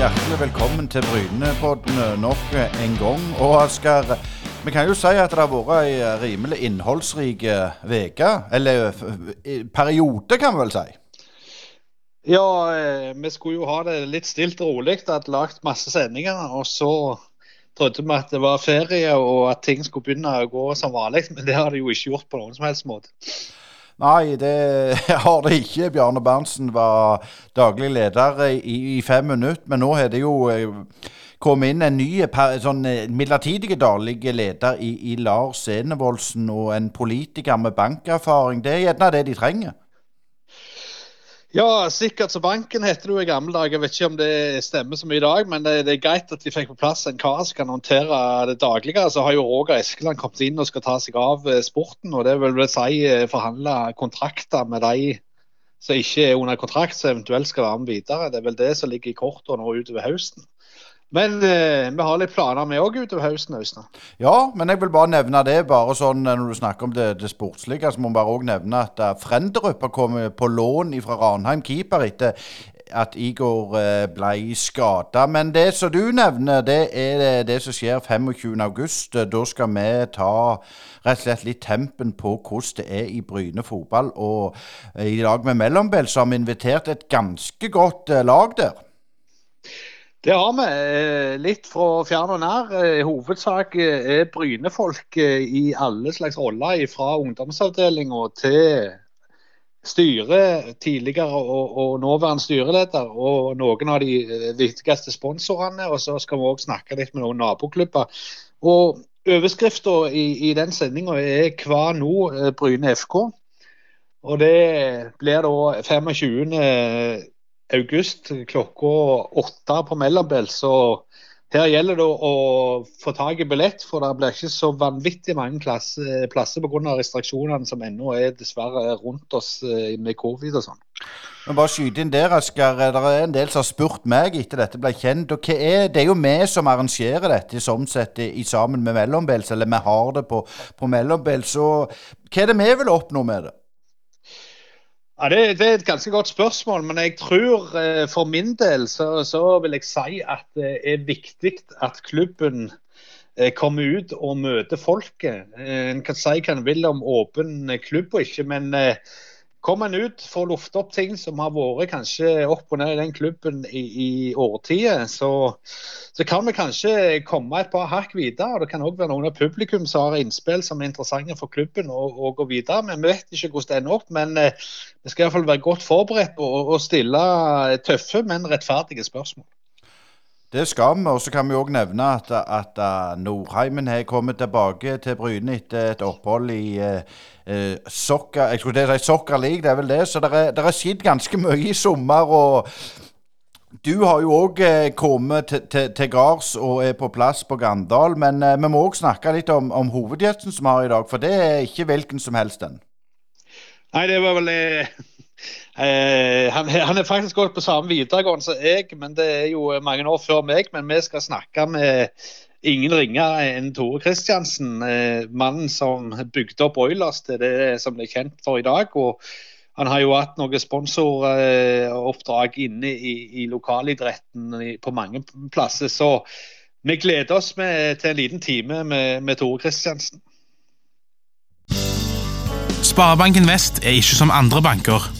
hjertelig velkommen til Brynepodden nok en gang. Og Oskar, vi kan jo si at det har vært ei rimelig innholdsrik uke. Eller eh, periode, kan vi vel si. Ja, eh, vi skulle jo ha det litt stilt og rolig. Hadde lagd masse sendinger. Og så trodde vi at det var ferie og at ting skulle begynne å gå som vanlig. Men det har det jo ikke gjort på noen som helst måte. Nei, det har det ikke. Bjarne Berntsen var daglig leder i, i fem minutter, men nå har det jo eh, kommet inn en ny sånn eh, midlertidig daglig leder i, i Lars Enevoldsen og en politiker med bankerfaring. Det er gjerne det de trenger. Ja, sikkert så banken heter det jo i gamle dager. Jeg vet ikke om det stemmer så mye i dag, men det, det er greit at de fikk på plass en kar som kan håndtere det daglige. Så har jo Roger Eskeland kommet inn og skal ta seg av eh, sporten. og Det vil vel si eh, forhandle kontrakter med de som ikke er under kontrakt, som eventuelt skal være med videre. Det er vel det som ligger i kortene nå utover høsten. Men eh, vi har litt planer vi òg utover høsten. Øystein. Ja, men jeg vil bare nevne det. bare sånn eh, Når du snakker om det, det sportslige, så må vi bare òg nevne at uh, Frenderup har kommet på lån fra Ranheim keeper etter at Igor uh, ble skada. Men det som du nevner, det er det, det som skjer 25.8. Da skal vi ta rett og slett litt tempen på hvordan det er i Bryne fotball. Og uh, i lag med Mellombel så har vi invitert et ganske godt lag der. Det har vi. Eh, litt fra fjern og nær. I eh, hovedsak eh, er Bryne-folk i alle slags roller, fra ungdomsavdelinga til styre, tidligere og, og, nåværende styreleder, og noen av de viktigste sponsorene. Og så skal vi òg snakke litt med noen naboklubber. Og Overskrifta i, i, den sendinga er 'Hva nå Bryne FK'. Og det blir da 25 august klokka åtte på Mellombel. Så her gjelder det å få tak i billett, for det blir ikke så vanvittig mange plasser, plasser pga. restriksjonene som ennå er dessverre rundt oss eh, med covid og sånn. Men bare skyte inn der, Asker. Det er en del som har spurt meg etter dette ble kjent. og er, Det er jo vi som arrangerer dette sånn sett i, sammen med Mellombels, eller vi har det på, på Mellombels. Hva er det vi vil oppnå med det? Ja, det, det, er et ganske godt spørsmål, men jeg tror eh, for min del så, så, vil jeg si at det er viktig at klubben eh, kommer ut og møter folket. Eh, en kan si hva en vil om åpen klubb og ikke, men Kommer en ut, får lufte opp ting som har vært kanskje opp og ned i den klubben i, i årtier, så, så, kan vi kanskje komme et par hakk videre. og Det kan òg være noen av publikum som har innspill som er interessante for klubben å, å gå videre med. Vi vet ikke hvordan det ender opp, men eh, vi skal iallfall være godt forberedt på å stille tøffe, men rettferdige spørsmål. Det skal vi. Og så kan vi òg nevne at, at Nordheimen har kommet tilbake til Bryne etter et opphold i uh, uh, jeg skulle si Soccer League, det er vel det. Så det er, er skjedd ganske mye i sommer. og du har jo òg uh, kommet til, til, til gards og er på plass på Gandal. Men vi må òg snakke litt om, om hovedgjesten som vi har i dag, for det er ikke hvilken som helst den. Nei, det var vel Eh, han, han, er faktisk gått på samme videregående som jeg, men det er jo mange år før meg. Men vi skal snakke med ingen ringere enn Tore Kristiansen, eh, mannen som bygde opp Oilers til det som det er kjent for i dag. og han har jo hatt noen sponsoroppdrag inne i, i lokalidretten på mange plasser. Så vi gleder oss med, til en liten time med, med Tore Kristiansen. Sparebanken Vest er ikke som andre banker.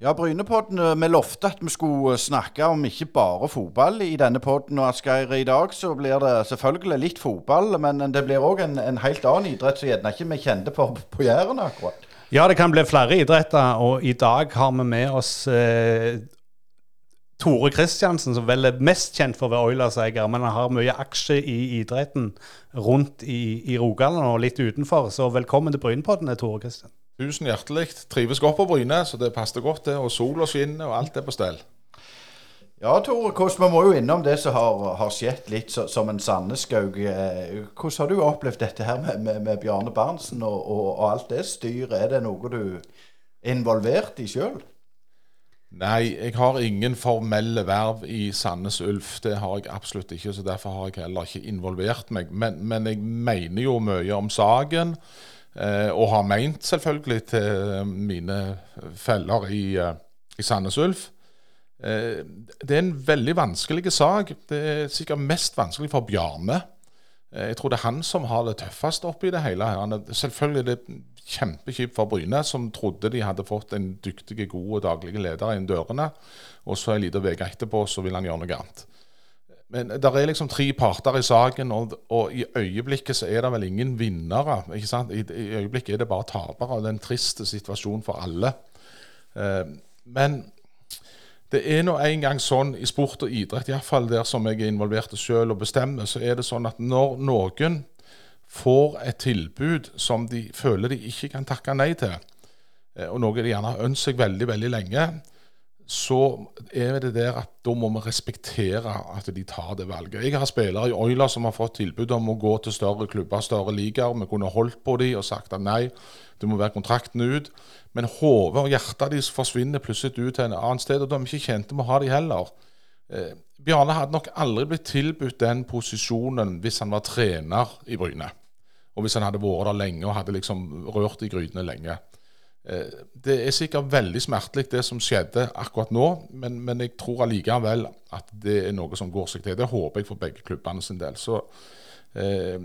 Ja, Brynepodden, eh, vi lovte at vi skulle eh, snakke om ikke bare fotball i denne podden. Og Asgeir, i dag så blir det selvfølgelig litt fotball, men det blir òg en, en, helt annen idrett som gjerne ikke vi kjente på på Jæren akkurat. Ja, det kan bli flere idretter, og i dag har vi med oss eh, Tore Kristiansen, som vel er mest kjent for å være Oilers-eier, men han har mye aksje i idretten rundt i, i Rogaland og litt utenfor. Så velkommen til Brynpodden, Tore Kristian. Tusen hjertelig. Trives godt på Bryne, så det passer godt, det. Og sola skinner, og alt er på stell. Ja, Tore Kåss, vi må jo innom det som har, har skjedd litt så, som en Sandneskaug. Eh, hvordan har du opplevd dette her med, med, med Bjarne Berntsen og, og, og, alt det styret? Er det noe du er involvert i sjøl? Nei, jeg har ingen formelle verv i Sandnes Ulf. Det har jeg absolutt ikke, så derfor har jeg heller ikke involvert meg. Men, men jeg mener jo mye om saken. Eh, og har meint selvfølgelig til mine feller i, eh, i Sandnes Ulf. Eh, det er en veldig vanskelig sak. Det er sikkert mest vanskelig for Bjarne. Jeg tror det er han som har det tøffest oppi det hele. her. Selvfølgelig er det kjempekjipt for Bryne, som trodde de hadde fått en dyktig, god daglig leder inn dørene. Og så en liten uke etterpå så vil han gjøre noe annet. Men det er liksom tre parter i saken, og, og, i øyeblikket så er det vel ingen vinnere. ikke sant? I, I, øyeblikket er det bare tapere. Det er en trist situasjon for alle. Eh, men det er nå en gang sånn i sport og idrett, iallfall der som jeg er involvert selv og bestemmer, så er det sånn at når noen får et tilbud som de føler de ikke kan takke nei til, eh, og noe de gjerne har ønsket seg veldig, veldig lenge, så er det der at da må vi respektere at de tar det valget. Jeg har spillere i Oila som har fått tilbud om å gå til større klubber, større ligaer. Vi kunne holdt på dem og sagt at nei, det må være kontrakten ut. Men hodet og hjertet deres forsvinner plutselig ut til en annen sted, og da er ikke kjente med å ha dem heller. Eh, Bjarne hadde nok aldri blitt tilbudt den posisjonen hvis han var trener i Bryne. Og hvis han hadde vært der lenge og hadde liksom rørt i grytene lenge. Eh, det er sikkert veldig smertelig, det som skjedde akkurat nå, men, men, jeg tror allikevel at det er noe som går seg til. Det håper jeg for begge klubbene sin del. Så eh,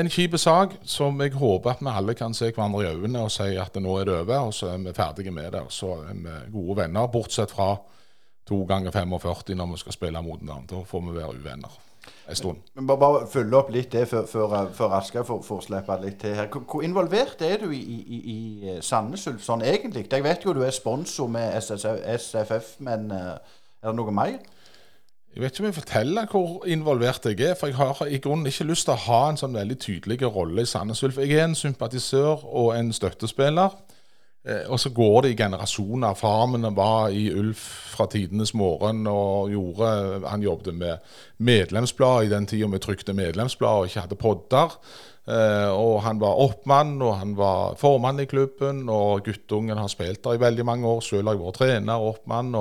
En kjip sak som jeg håper at vi alle kan se hverandre i øynene og si at nå er det over, og så er vi ferdige med det. Og så er vi gode venner, bortsett fra to ganger 45 når vi skal spille mot hverandre. Da får vi være uvenner en stund. Men bare, bare følge opp litt det før, før, før Asker får, får slippe litt til her. Hvor, involvert er du i, i, i eh, Sandnes Ulf sånn egentlig? Jeg vet jo du er sponsor med SFF, men uh, er det noe mer? Jeg vet ikke om jeg forteller hvor involvert jeg er. For jeg har i grunnen ikke lyst til å ha en sånn veldig tydelig rolle i Sandnes Ulf. Jeg er en sympatisør og en støttespiller. Eh, og så går det i generasjoner. farmen, var i Ulf fra tidenes morgen og gjorde Han jobbet med medlemsblad i den tida vi trykte medlemsblad og ikke hadde podder. Eh, og han var oppmann, og han var formann i klubben, og guttungen har spilt der i veldig mange år. Selv har jeg vært trener og oppmann.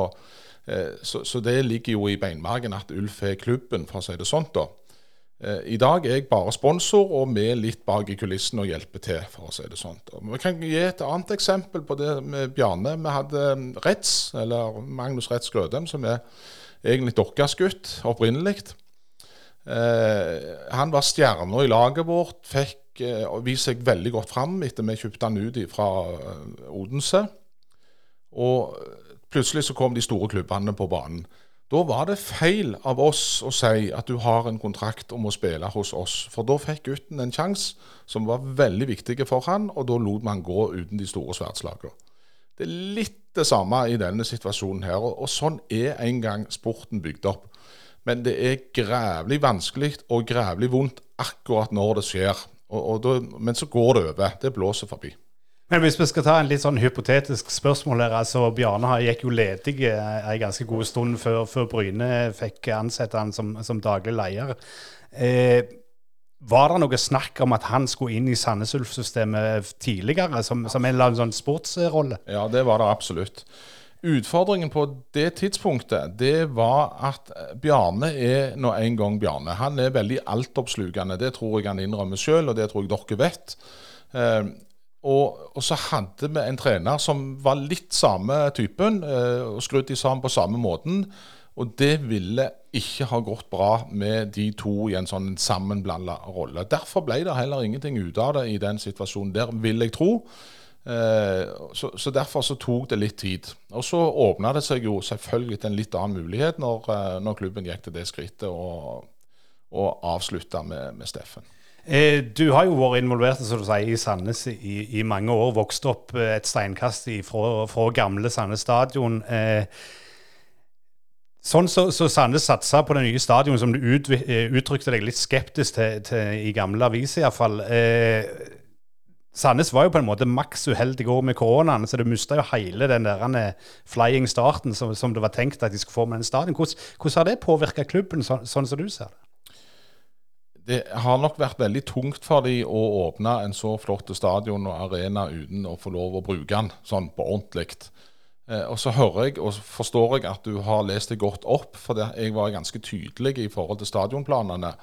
Eh, så, så, det ligger jo i beinmargen at Ulf er klubben, for å si det sånn. da. Eh, I dag er jeg bare sponsor, og med litt bak i kulissene og hjelper til, for å si det sånn. Vi kan gi et annet eksempel på det med Bjarne. Vi hadde um, Retz, eller Magnus Retz Grødem, som er egentlig deres gutt opprinnelig. Eh, han var stjerna i laget vårt, fikk eh, vist seg veldig godt fram etter vi kjøpte han ut fra eh, Odense. Og plutselig så kom de store klubbene på banen. Da var det feil av oss å si at du har en kontrakt om å spille hos oss. For da fikk gutten en sjanse som var veldig viktig for han, og da lot man gå uten de store sverdslagene. Det er litt det samme i denne situasjonen her, og, sånn er en gang sporten bygd opp. Men det er grævlig vanskelig og grævlig vondt akkurat når det skjer. Og, og da, men så går det over. Det blåser forbi. Men hvis vi skal ta en litt sånn hypotetisk spørsmål her. altså Bjarne gikk jo ledig en ganske god stund før, før Bryne fikk ansette han som, som daglig leder. Eh, var det noe snakk om at han skulle inn i Sandnes Ulf-systemet tidligere, som, som en sånn sportsrolle? Ja, det var det absolutt. Utfordringen på det tidspunktet det var at Bjarne er nå en gang Bjarne. Han er veldig altoppslukende. Det tror jeg han innrømmer sjøl, og det tror jeg dere vet. Eh, og, og, så hadde vi en trener som var litt samme typen, eh, og skrudd de sammen på samme måten. Og det ville ikke ha gått bra med de to i en sånn sammenblanda rolle. Derfor ble det heller ingenting ut av det i den situasjonen der, vil jeg tro. Eh, så, så derfor så tok det litt tid. Og så åpna det seg jo selvfølgelig en litt annen mulighet når, eh, når klubben gikk til det skrittet og, og avslutta med, med Steffen. Eh, du har jo vært involvert som du sier, i Sandnes i, i mange år. Vokst opp eh, et steinkast fra, fra gamle Sandnes stadion. Eh, sånn så, så Sandnes satsa på det nye stadionet, som du ut, uttrykte deg litt skeptisk til, til i gamle aviser iallfall. Eh, Sandnes var jo på en måte maks uheldig år med koronaen, så du mista jo hele den der flying starten som, som, det var tenkt at de skulle få med den stadion. Hvordan, hvordan har det påvirka klubben, så, sånn som du ser det? Det har nok vært veldig tungt for dem å åpne en så flott stadion og arena uten å få lov å bruke den sånn på ordentlig. Eh, og så hører jeg og forstår jeg at du har lest det godt opp, for jeg var ganske tydelig i forhold til stadionplanene.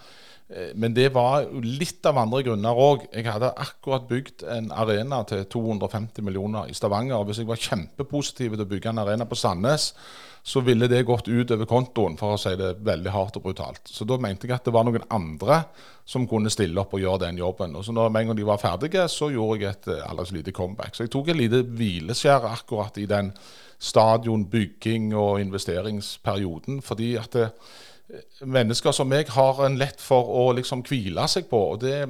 Eh, men det var litt av andre grunner òg. Jeg hadde akkurat bygd en arena til 250 millioner i Stavanger. og Hvis jeg var kjempepositiv til å bygge en arena på Sandnes, så ville det gått ut over kontoen, for å si det veldig hardt og brutalt. Så da mente jeg at det var noen andre som kunne stille opp og gjøre den jobben. Og så når en gang de var ferdige, så gjorde jeg et eh, aldri så lite comeback. Så jeg tok et lite hvileskjær akkurat i den stadionbygging- og investeringsperioden. fordi at det, eh, mennesker som meg har en lett for å liksom hvile seg på. og det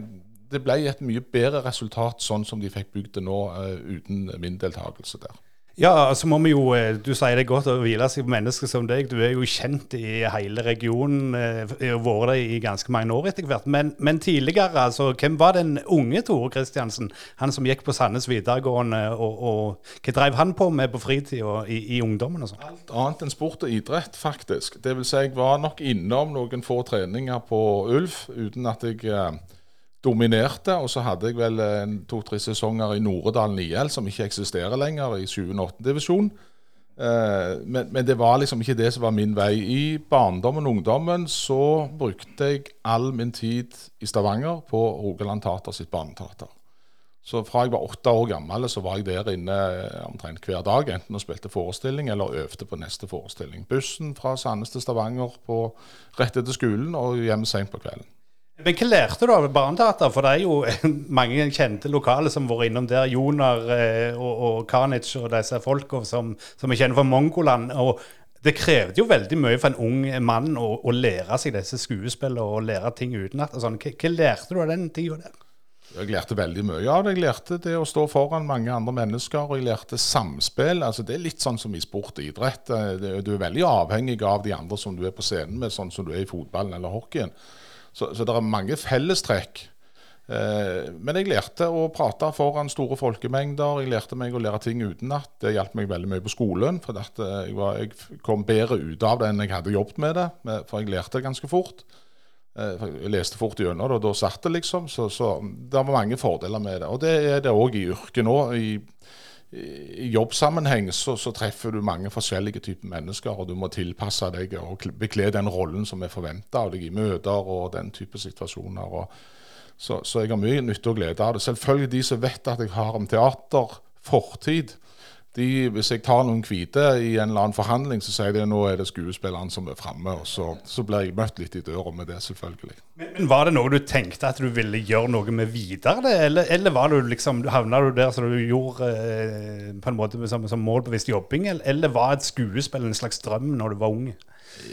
det ble et mye bedre resultat sånn som de fikk bygd det nå, uh, uten min deltakelse der. Ja, altså må vi jo, eh, Du sier det godt å hvile seg på mennesker som deg. Du er jo kjent i hele regionen. Eh, vært det i ganske mange år etter hvert. Men, men, tidligere, altså, hvem var den unge Tore Kristiansen? Han som gikk på Sandnes videregående. Og, og, hva drev han på med på fritida i, i, ungdommen? og sånt? Alt annet enn sport og idrett, faktisk. Det vil si, jeg var nok innom noen få treninger på Ulf uten at jeg eh, dominerte. Og så hadde jeg vel to-tre sesonger i Noredalen IL, som ikke eksisterer lenger, i 7. og 8. divisjon. Eh, men, men, det var liksom ikke det som var min vei. I barndommen og ungdommen så brukte jeg all min tid i Stavanger på Rogaland Tater sitt barneteater. Så fra jeg var åtte år gammel, så var jeg der inne eh, omtrent hver dag. Enten og spilte forestilling eller øvde på neste forestilling. Bussen fra Sandnes til Stavanger på, rett etter skolen og hjem sent på kvelden. Men hva lærte du av barneteater? For det er jo mange kjente lokale som har vært innom der. Jonar eh, og, og Karnic og disse folka som, som vi kjenner fra Mongoland. og det krevde jo veldig mye for en ung mann å, å lære seg disse skuespillene og lære ting utenat. Sånn. Hva, hva, lærte du av den tida der? Jeg lærte veldig mye av det. Jeg lærte det å stå foran mange andre mennesker, og jeg lærte samspill. Altså, det er litt sånn som i sport og idrett. Du er veldig avhengig av de andre som du er på scenen med, sånn som du er i fotballen eller hockeyen. Så, så det er mange fellestrekk. Eh, men jeg lærte å prate foran store folkemengder. Jeg lærte meg å lære ting utenat. Det hjalp meg veldig mye på skolen. For eh, jeg, var, jeg, kom bedre ut av det enn jeg hadde jobbet med det. For jeg lærte ganske fort. Eh, jeg leste fort gjennom det, og da satt det liksom. Så, så, det var mange fordeler med det. Og det er det òg i yrket nå. I, i jobbsammenheng så, så, treffer du mange forskjellige typer mennesker, og du må tilpasse deg og bekle den rollen som er forventa av deg i møter og den type situasjoner. Så, så, jeg har mye nytte og glede av det. Selvfølgelig de som vet at jeg har en teaterfortid, de, hvis jeg tar noen hvite i en eller annen forhandling, så sier de at nå er det skuespilleren som er framme. Og så, så, blir jeg møtt litt i døra med det, selvfølgelig. Men, men, Var det noe du tenkte at du ville gjøre noe med videre? Eller, eller var du liksom, havna du der som du gjorde eh, på en måte som, som målbevisst jobbing, eller, eller var et skuespill en slags drøm når du var ung?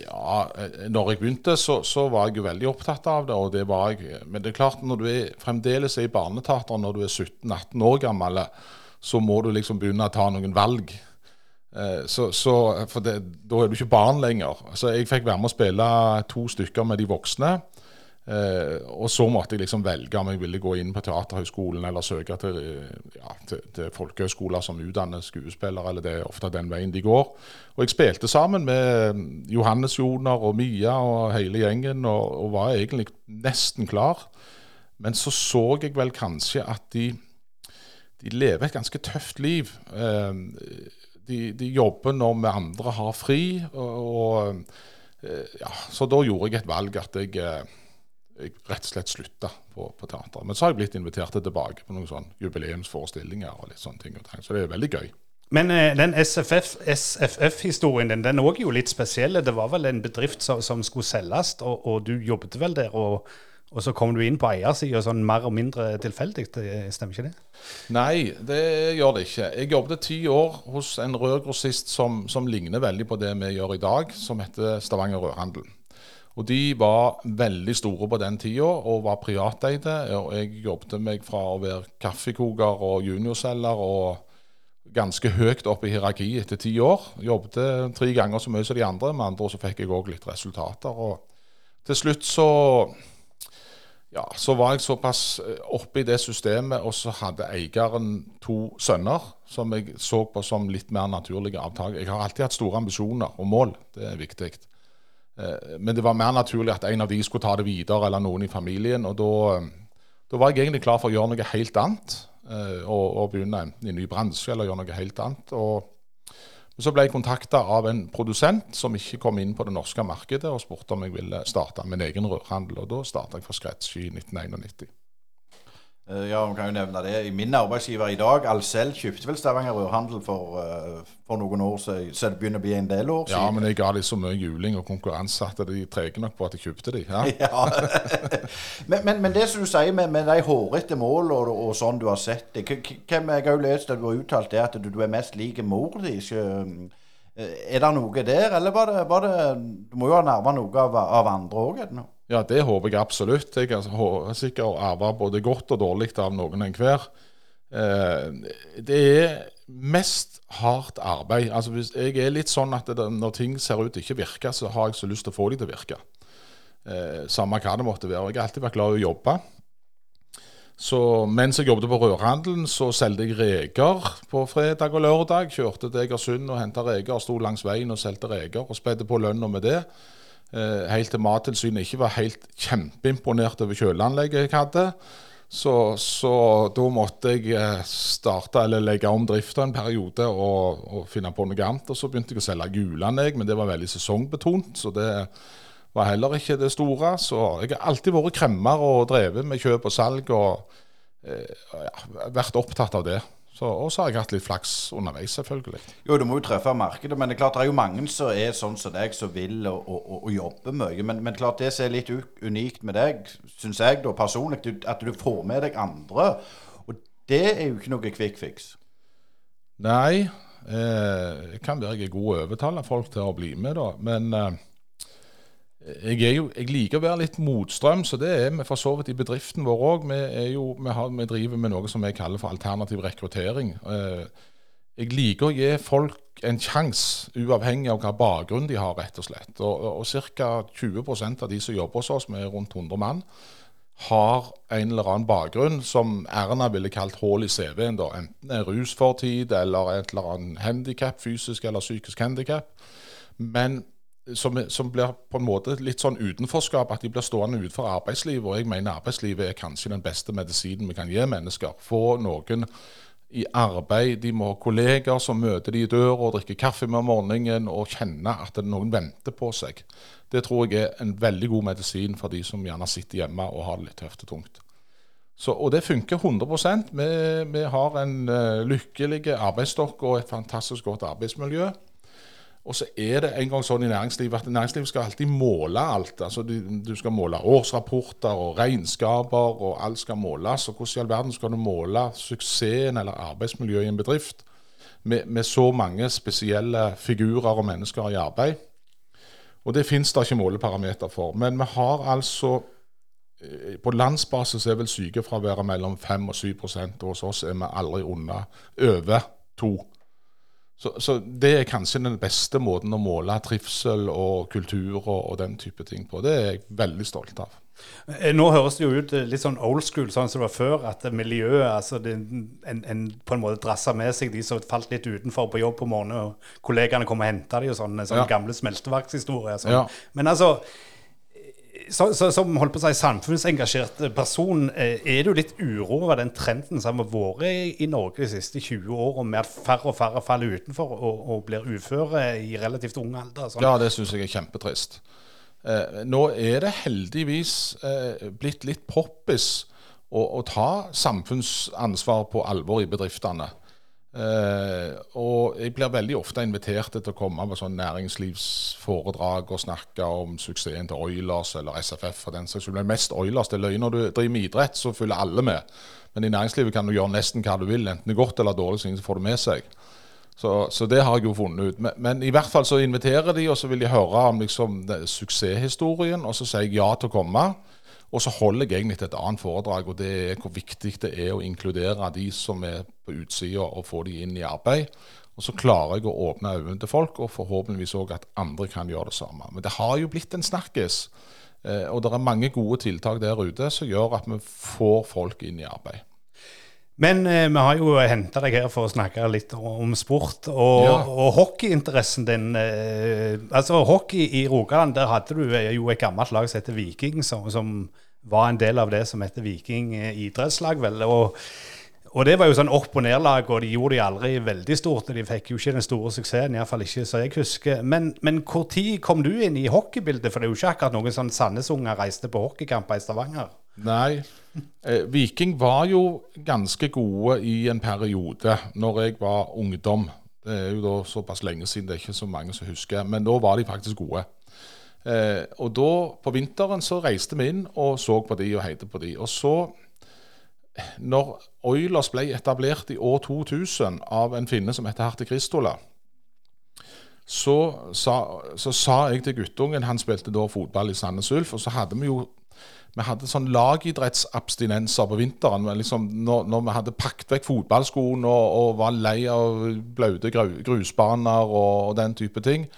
Ja, eh, når jeg begynte, så, så, var jeg jo veldig opptatt av det. og det var jeg. Men det er klart, når du er, fremdeles er i barneteater når du er 17-18 år gammel, så må du liksom begynne å ta noen valg. Eh, så, så, for det, Da er du ikke barn lenger. Så jeg fikk være med å spille to stykker med de voksne. Eh, og så måtte jeg liksom velge om jeg ville gå inn på Teaterhøgskolen eller søke til, ja, til, til folkehøgskoler som utdanner skuespillere, eller det er ofte den veien de går. Og jeg spilte sammen med Johannes Joner og Mia og hele gjengen, og, og var egentlig nesten klar. Men så så jeg vel kanskje at de de lever et ganske tøft liv. Ehm, de, de jobber når vi andre har fri. Og, eh, ja, så da gjorde jeg et valg at jeg, eh, jeg rett og slett slutta på, på teater. Men så har jeg blitt invitert tilbake på noen sånn jubileumsforestillinger og litt sånne ting. Så det er veldig gøy. Men eh, den SFF-historien din, den er jo litt spesiell. Det var vel en bedrift som, som skulle selges, og, og, du jobbet vel der og, og så kommer du inn på eiersida sånn mer og mindre tilfeldig. Stemmer ikke det? Nei, det gjør det ikke. Jeg jobbet ti år hos en rørgrossist som, som ligner veldig på det vi gjør i dag, som heter Stavanger Rørhandel. Og De var veldig store på den tida og var privateide. og Jeg jobbet meg fra å være kaffekoker og juniorselger og ganske høyt opp i hierarkiet etter ti år. Jobbet tre ganger så mye som de andre, med andre så fikk jeg òg litt resultater. og Til slutt så ja, så var jeg såpass eh, oppe i det systemet, og så hadde eieren to sønner som jeg så på som litt mer naturlige avtak. Jeg har alltid hatt store ambisjoner og mål, det er viktig. Eh, men det var mer naturlig at en av de skulle ta det videre, eller noen i familien. Og da, eh, var jeg egentlig klar for å gjøre noe helt annet. Og, og begynne enten i ny bransje eller gjøre noe helt annet. Og så ble jeg kontakta av en produsent som ikke kom inn på det norske markedet, og spurte om jeg ville starte min egen rørhandel. Og da starta jeg for scratch i 1991. Eh, ja, man kan jo nevne det. Min arbeidsgiver i dag, Alcel, kjøpte vel Stavanger Rørhandel for, uh, for, noen år siden, så det begynner å bli en del år siden. Ja, men jeg ga dem så mye juling og konkurranse at de trege nok på at jeg kjøpte dem. Ja. ja. men, men, men, det som du sier med, med de hårete målene og, og, sånn du har sett det Hvem jeg har lest at du har uttalt det at du, du er mest lik mor di? Eh, er det noe der, eller var det, var det Du må jo ha nærma noe av, av andre òg? Ja, det håper jeg absolutt. Jeg har sikkert arva både godt og dårlig av noen enhver. Eh, det er mest hardt arbeid. Altså, hvis jeg er litt sånn at når ting ser ut til ikke virke, så har jeg så lyst til å få dem til å virke. Eh, samme hva det måtte være. Jeg har alltid vært glad i å jobbe. Så mens jeg jobbet på rørhandelen, så solgte jeg reker på fredag og lørdag. Kjørte til Egersund og henta reker, sto langs veien og solgte reker og spedde på lønna med det. Eh, helt til Mattilsynet ikke var helt kjempeimponert over kjøleanlegget jeg hadde. Så, så, da måtte jeg eh, starte eller legge om drifta en periode og, og, finne på noe annet. Og så begynte jeg å selge juleanlegg, men det var veldig sesongbetont. Så det var heller ikke det store. Så jeg har alltid vært kremmer og drevet med kjøp og salg og eh, ja, vært opptatt av det. Og så har jeg hatt litt flaks underveis, selvfølgelig. Jo, du må jo treffe markedet, men det er klart det er jo mange som er sånn som deg, som vil og, og, og jobbe mye. Men, men, klart det som er litt unikt med deg, syns jeg da personlig, at du får med deg andre. Og det er jo ikke noe quick fix. Nei. Eh, kan være jeg er god å overtale folk til å bli med, da. Men eh, jeg, jo, jeg, liker å være litt motstrøm, så det er vi for så vidt i bedriften vår òg. Vi, vi, vi, driver med noe som vi kaller for alternativ rekruttering. Eh, jeg liker å gi folk en sjanse, uavhengig av hva bakgrunn de har, rett og slett. Og, og ca. 20% av de som jobber hos oss, med rundt 100 mann, har en eller annen bakgrunn som Erna ville kalt hull i CV-en. Enten en rusfortid eller et eller annet handikap, fysisk eller psykisk handikap. Men som, som, blir på en måte litt sånn utenforskap, at de blir stående utenfor arbeidslivet. Og jeg mener arbeidslivet er kanskje den beste medisinen vi kan gi mennesker. Få noen i arbeid, de må ha kolleger som møter de i døra og drikker kaffe med om morgenen og kjenne at noen venter på seg. Det tror jeg er en veldig god medisin for de som gjerne sitter hjemme og har det litt tøft og tungt. Så, og det funker 100% vi, vi har en uh, lykkelig arbeidsstokk og et fantastisk godt arbeidsmiljø. Og så er det en gang sånn i næringslivet at næringslivet skal alltid måle alt. Altså du, du, skal måle årsrapporter og regnskaper, og alt skal måles. Og hvordan i all verden skal du måle suksessen eller arbeidsmiljøet i en bedrift med, med, så mange spesielle figurer og mennesker i arbeid? Og det fins det ikke måleparameter for. Men vi har altså eh, På landsbasis er vel sykefraværet mellom 5 og 7% og hos oss er vi aldri under over 2 så, så, det er kanskje den beste måten å måle trivsel og kultur og, og, den type ting på. Det er jeg veldig stolt av. Eh, nå høres det jo ut litt sånn old school, sånn som det var før. At miljøet altså det, en, en, på en måte drassa med seg de som falt litt utenfor på jobb på morgenen, og kollegaene kom og henta de og sånn. En sånn ja. gamle smelteverkshistorie. Sånn. Ja. Men altså så, så, som holdt på å si samfunnsengasjert person, eh, er du litt uro over den trenden som har vært i Norge de siste 20 årene, med at færre og færre faller utenfor og, og blir uføre i relativt ung alder? Sånn. Ja, det syns jeg er kjempetrist. Eh, nå er det heldigvis eh, blitt litt poppis å, å, ta samfunnsansvar på alvor i bedriftene. Eh, og jeg blir veldig ofte invitert til å komme på sånn næringslivsforedrag og snakke om suksessen til Oilers eller SFF. for den saks skyld. Men mest Oilers. Det er løgn når du driver med idrett, så følger alle med. Men i næringslivet kan du gjøre nesten hva du vil, enten det er godt eller dårlig, så får det med seg. Så, så, det har jeg jo funnet ut. Men, men, i hvert fall så inviterer de, og så vil de høre om liksom, suksesshistorien. Og så sier jeg ja til å komme. Og så holder jeg egentlig et annet foredrag, og det er hvor viktig det er å inkludere de som er på utsida, og få de inn i arbeid. Og så klarer jeg å åpne øynene til folk, og forhåpentligvis òg at andre kan gjøre det samme. Men det har jo blitt en snakkis. Eh, og det er mange gode tiltak der ute som gjør at vi får folk inn i arbeid. Men eh, vi har jo henta deg her for å snakke litt om sport og, ja. og hockeyinteressen din. Eh, altså Hockey i Rogaland, der hadde du eh, jo et gammelt lag som heter Viking, som, som, var en del av det som heter Viking eh, idrettslag. vel, og, og det var jo sånn opp- og nedlag, og de gjorde det aldri veldig stort. og De fikk jo ikke den store suksessen, iallfall ikke så jeg husker. Men, men tid kom du inn i hockeybildet? For det er jo ikke akkurat noen sånn Sandnes-unger reiste på hockeykamper i Stavanger. Nei. Eh, Viking var jo ganske gode i en periode når jeg var ungdom. Det er jo da såpass lenge siden, det er ikke så mange som husker. Men da var de faktisk gode. Eh, og da, på vinteren, så reiste vi inn og så på de og heide på de. Og så, når Oilers ble etablert i år 2000 av en finne som heter Harte Kristola, så sa, så sa jeg til guttungen Han spilte da fotball i Sandnes Ulf, og så hadde vi jo vi hadde sånn lagidrettsabstinenser på vinteren. Liksom, når, når, vi hadde pakket vekk fotballskoene og, og, var lei av blaute grusbaner og, og, den type ting.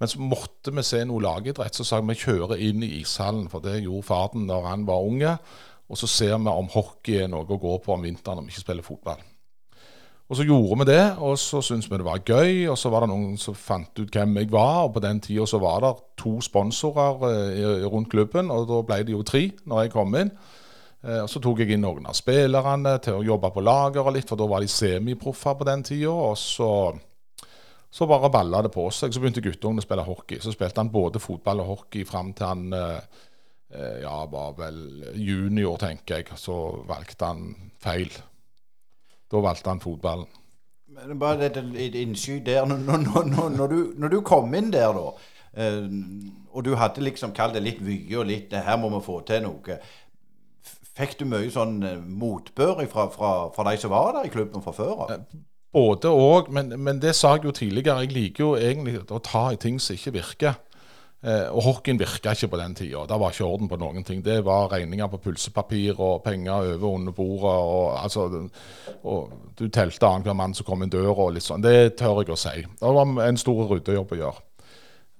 Men så måtte vi se noe lagidrett, så sa vi kjøre inn i ishallen. For det gjorde faren da han var unge. Og så ser vi om hockey er noe å gå på om vinteren om vi ikke spiller fotball. Og så gjorde vi det, og så syntes vi det var gøy. Og så var det noen som fant ut hvem jeg var, og på den tida så var det to sponsorer eh, rundt klubben, og da ble det jo tre når jeg kom inn. Eh, og Så tok jeg inn noen av spillerne til å jobbe på lageret litt, for da var de semiproffer på den tida. Og så, så bare balla det på seg. Så begynte guttungen å spille hockey. Så spilte han både fotball og hockey fram til han eh, ja, var vel junior, tenker jeg. Så valgte han feil. Da valgte han fotballen. Men bare et innskyt der. Når, når, når, du, når du kom inn der, da, eh, og du hadde liksom kalt det litt vye og litt 'her må vi få til noe', fikk du mye sånn eh, motbør fra, fra, fra de som var der i klubben fra før av? Eh, både òg, men, men, det sa jeg jo tidligere. Jeg liker jo egentlig å ta i ting som ikke virker. Eh, og hockeyen virka ikke på den tida. Det var ikke orden på noen ting. Det var regninger på pulsepapir og penger over under bordet. Og, altså, og du telte annenhver mann som kom inn døra og litt sånn. Det tør jeg å si. Det var en stor ryddejobb å gjøre.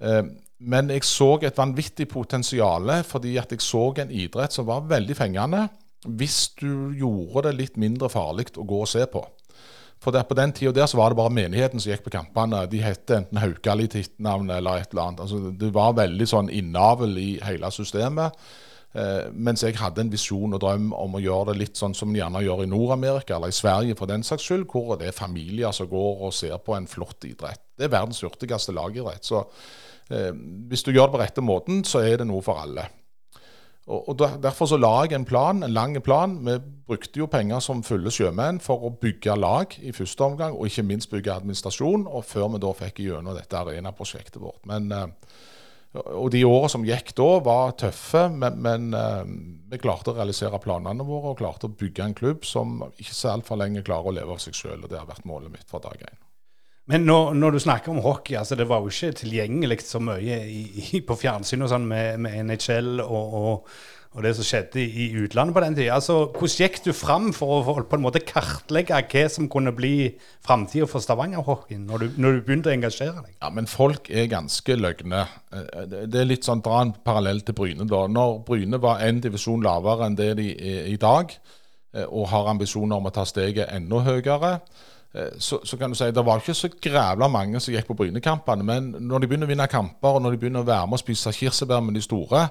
Eh, men jeg så et vanvittig potensial fordi at jeg så en idrett som var veldig fengende hvis du gjorde det litt mindre farlig å gå og se på. For der, På den tida der så var det bare menigheten som gikk på kampene. De het enten Haukali til etternavn eller et eller annet. Altså, det var veldig sånn innavl i hele systemet. Eh, mens jeg hadde en visjon og drøm om å gjøre det litt sånn som de gjerne gjør i Nord-Amerika, eller i Sverige for den saks skyld, hvor det er familier som går og ser på en flott idrett. Det er verdens hurtigste lagidrett. Så eh, hvis du gjør det på rette måten, så er det noe for alle. Og, og Derfor så la jeg en plan, en lang plan. Vi brukte jo penger som fulle sjømenn for å bygge lag i første omgang, og ikke minst bygge administrasjon, og før vi da fikk gjennom dette arenaprosjektet vårt. Men, eh, og De årene som gikk da, var tøffe, men, men eh, vi klarte å realisere planene våre og klarte å bygge en klubb som ikke så altfor lenge klarer å leve av seg sjøl. Det har vært målet mitt fra dag én. Men når, når, du snakker om hockey, altså det var jo ikke tilgjengelig så mye i, i, på fjernsyn og sånn med, med NHL og, og, og, det som skjedde i, utlandet på den tida. Altså, hvordan gikk du fram for å for, på en måte kartlegge hva som kunne bli framtida for Stavanger-hockeyen, når, når, du begynte å engasjere deg? Ja, men folk er ganske løgne. Eh, det er litt sånn, Dra en parallell til Bryne. da. Når Bryne var en divisjon lavere enn det de er i dag, eh, og har ambisjoner om å ta steget enda høyere, så, så, kan du si, Det var ikke så grævla mange som gikk på Brynekampene. Men når de begynner å vinne kamper, og når de begynner å være med og spise kirsebær med de store,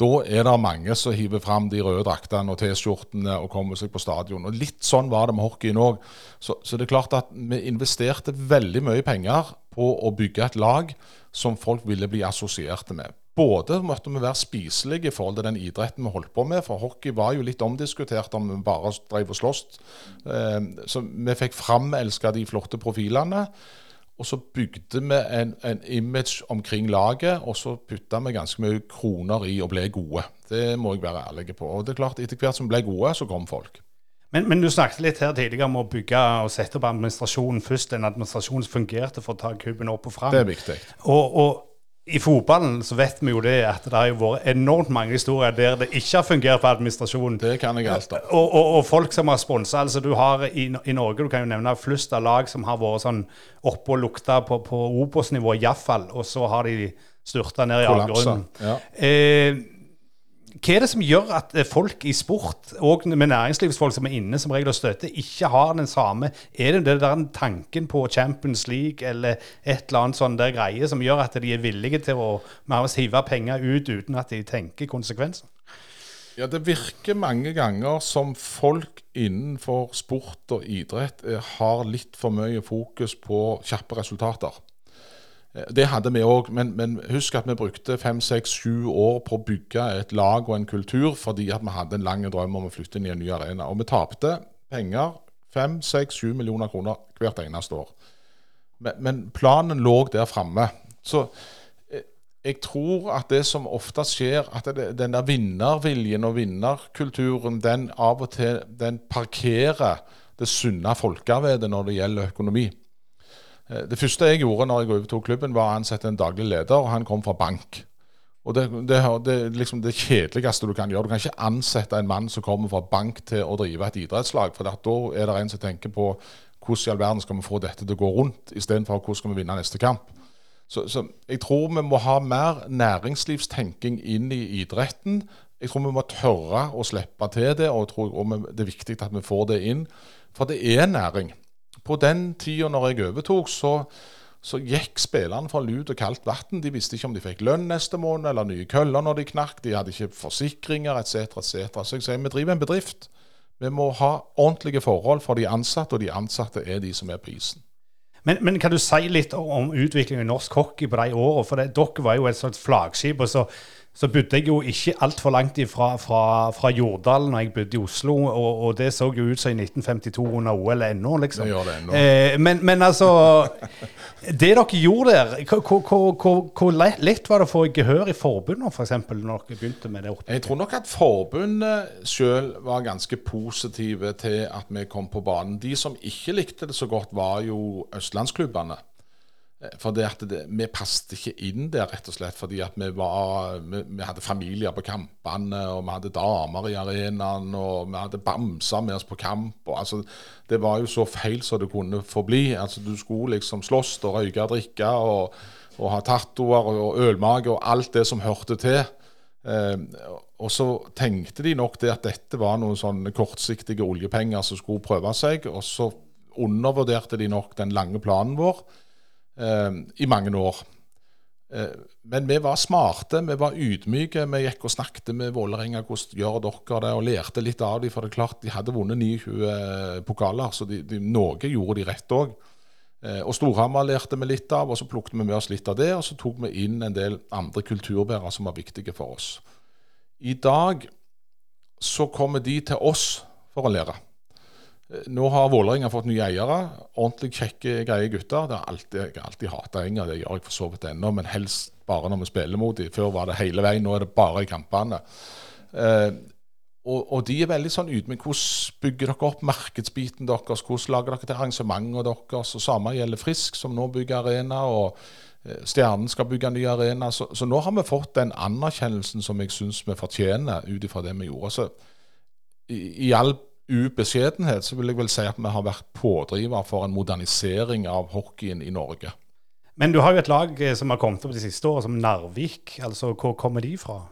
da er det mange som hiver fram de røde draktene og T-skjortene og kommer seg på stadion. Og Litt sånn var det med hockeyen òg. Så, så, det er klart at vi investerte veldig mye penger på å bygge et lag som folk ville bli assosierte med. Både måtte vi være spiselige i forhold til den idretten vi holdt på med, for hockey var jo litt omdiskutert om vi bare drev og sloss. Eh, så vi fikk framelska de flotte profilene. Og så bygde vi en, en, image omkring laget, og så putta vi ganske mye kroner i og ble gode. Det må jeg være ærlig på. Og det er klart, etter hvert som vi ble gode, så kom folk. Men, men, du snakket litt her tidligere om å bygge og sette opp administrasjonen først. En administrasjon som fungerte for å ta kuben opp og fram. Det er viktig. Og, og i fotballen så vet vi jo det at det har vært enormt mange historier der det ikke har fungert for administrasjonen. Det kan jeg alt om. Og, og, og, folk som har sponsa. Altså du har i, i, Norge du kan jo nevne flust av lag som har vært sånn oppe og lukta på, på Obos-nivå, iallfall. Og så har de styrta ned i avgrunnen. Ja. Eh, hva er det som gjør at eh, folk i sport, og med næringslivsfolk som er inne som regel og støtter, ikke har den samme Er det den tanken på Champions League eller et eller annet sånn der greie som gjør at de er villige til å hive penger ut uten at de tenker konsekvenser? Ja, Det virker mange ganger som folk innenfor sport og idrett eh, har litt for mye fokus på kjappe resultater. Eh, det hadde vi òg, men, men, husk at vi brukte fem, seks, sju år på å bygge et lag og en kultur fordi at vi hadde en lang drøm om å flytte inn i en ny arena. Og vi tapte penger, fem, seks, sju millioner kroner hvert eneste år. Men, men planen lå der framme. Så eh, jeg tror at det som ofte skjer, at det, den der vinnerviljen og vinnerkulturen, den av og til den parkerer det sunne folkevedet når det gjelder økonomi. Eh, det første jeg gjorde når jeg overtok klubben, var å ansette en daglig leder, og han kom fra bank. Og Det, det, er liksom det kjedeligste du kan gjøre. Du kan ikke ansette en mann som kommer fra bank til å drive et idrettslag, for da er det en som tenker på hvordan i all verden skal vi få dette til å gå rundt, istedenfor hvordan skal vi vinne neste kamp. Så, så, jeg tror vi må ha mer næringslivstenking inn i idretten. Jeg tror vi må tørre å slippe til det, og tror det er viktig at vi får det inn. For det er næring på den tida når jeg overtok, så, så gikk spillerne fra lut og kaldt vann. De visste ikke om de fikk lønn neste måned eller nye køller når de knakk. De hadde ikke forsikringer etc. etc. Så jeg sier vi driver en bedrift. Vi må ha ordentlige forhold for de ansatte, og de ansatte er de som er prisen. Men, men, kan du si litt om utviklingen i norsk hockey på de årene? For det, dere var jo et slags flaggskip. og så så bodde jeg jo ikke altfor langt ifra fra, fra Jordal når jeg bodde i Oslo, og, og, det så jo ut som i 1952 under OL ennå, liksom. Det gjør det ennå. Eh, men, men, altså Det dere gjorde der, hvor lett var det å få gehør i forbundet f.eks. For når dere begynte med det? Jeg tror nok at forbundet sjøl var ganske positive til at vi kom på banen. De som ikke likte det så godt, var jo østlandsklubbene. Eh, for det at det, Vi passet ikke inn der, rett og slett, fordi at vi, var, vi, vi hadde familier på kampene, og vi hadde damer i arenaen, og vi hadde bamser med oss på kamp. Og, altså, det var jo så feil som det kunne få bli. Altså, du skulle liksom slåss og røyke og drikke og, ha tattoer og, og ølmage og alt det som hørte til. Eh, og så tenkte de nok det at dette var noen sånne kortsiktige oljepenger som skulle prøve seg, og så undervurderte de nok den lange planen vår i mange år. Eh, men vi var smarte, vi var ydmyke. Vi gikk og snakket med Vålerenga hvordan gjør dere det, og lærte litt av dem. For det er klart, de hadde vunnet 29 eh, pokaler, så de, de, noe gjorde de rett òg. Eh, og Storhamar lærte vi litt av, og så plukket vi med oss litt av det. Og så tok vi inn en del andre kulturbærere som var viktige for oss. I dag så kommer de til oss for å lære. Nå har Vålerenga fått nye eiere. Ordentlig kjekke, greie gutter. Det har alltid, jeg har alltid hata Enger, det gjør jeg for så vidt ennå, men helst bare når vi spiller mot dem. Før var det hele veien, nå er det bare i kampene. Eh, og, og, de er veldig sånn ydmyke. Hvordan bygger dere opp markedsbiten deres? Hvordan lager dere til arrangementet deres? Og Samme gjelder Frisk, som nå bygger arena. og eh, Stjernen skal bygge en ny arena. Så, så, nå har vi fått den anerkjennelsen som jeg syns vi fortjener ut ifra det vi gjorde. Så i, i all ubeskjedenhet så vil jeg vel si at vi har vært pådriver for en modernisering av hockeyen i Norge. Men du har jo et lag eh, som har kommet opp de siste årene, som Narvik. altså Hvor kommer de fra?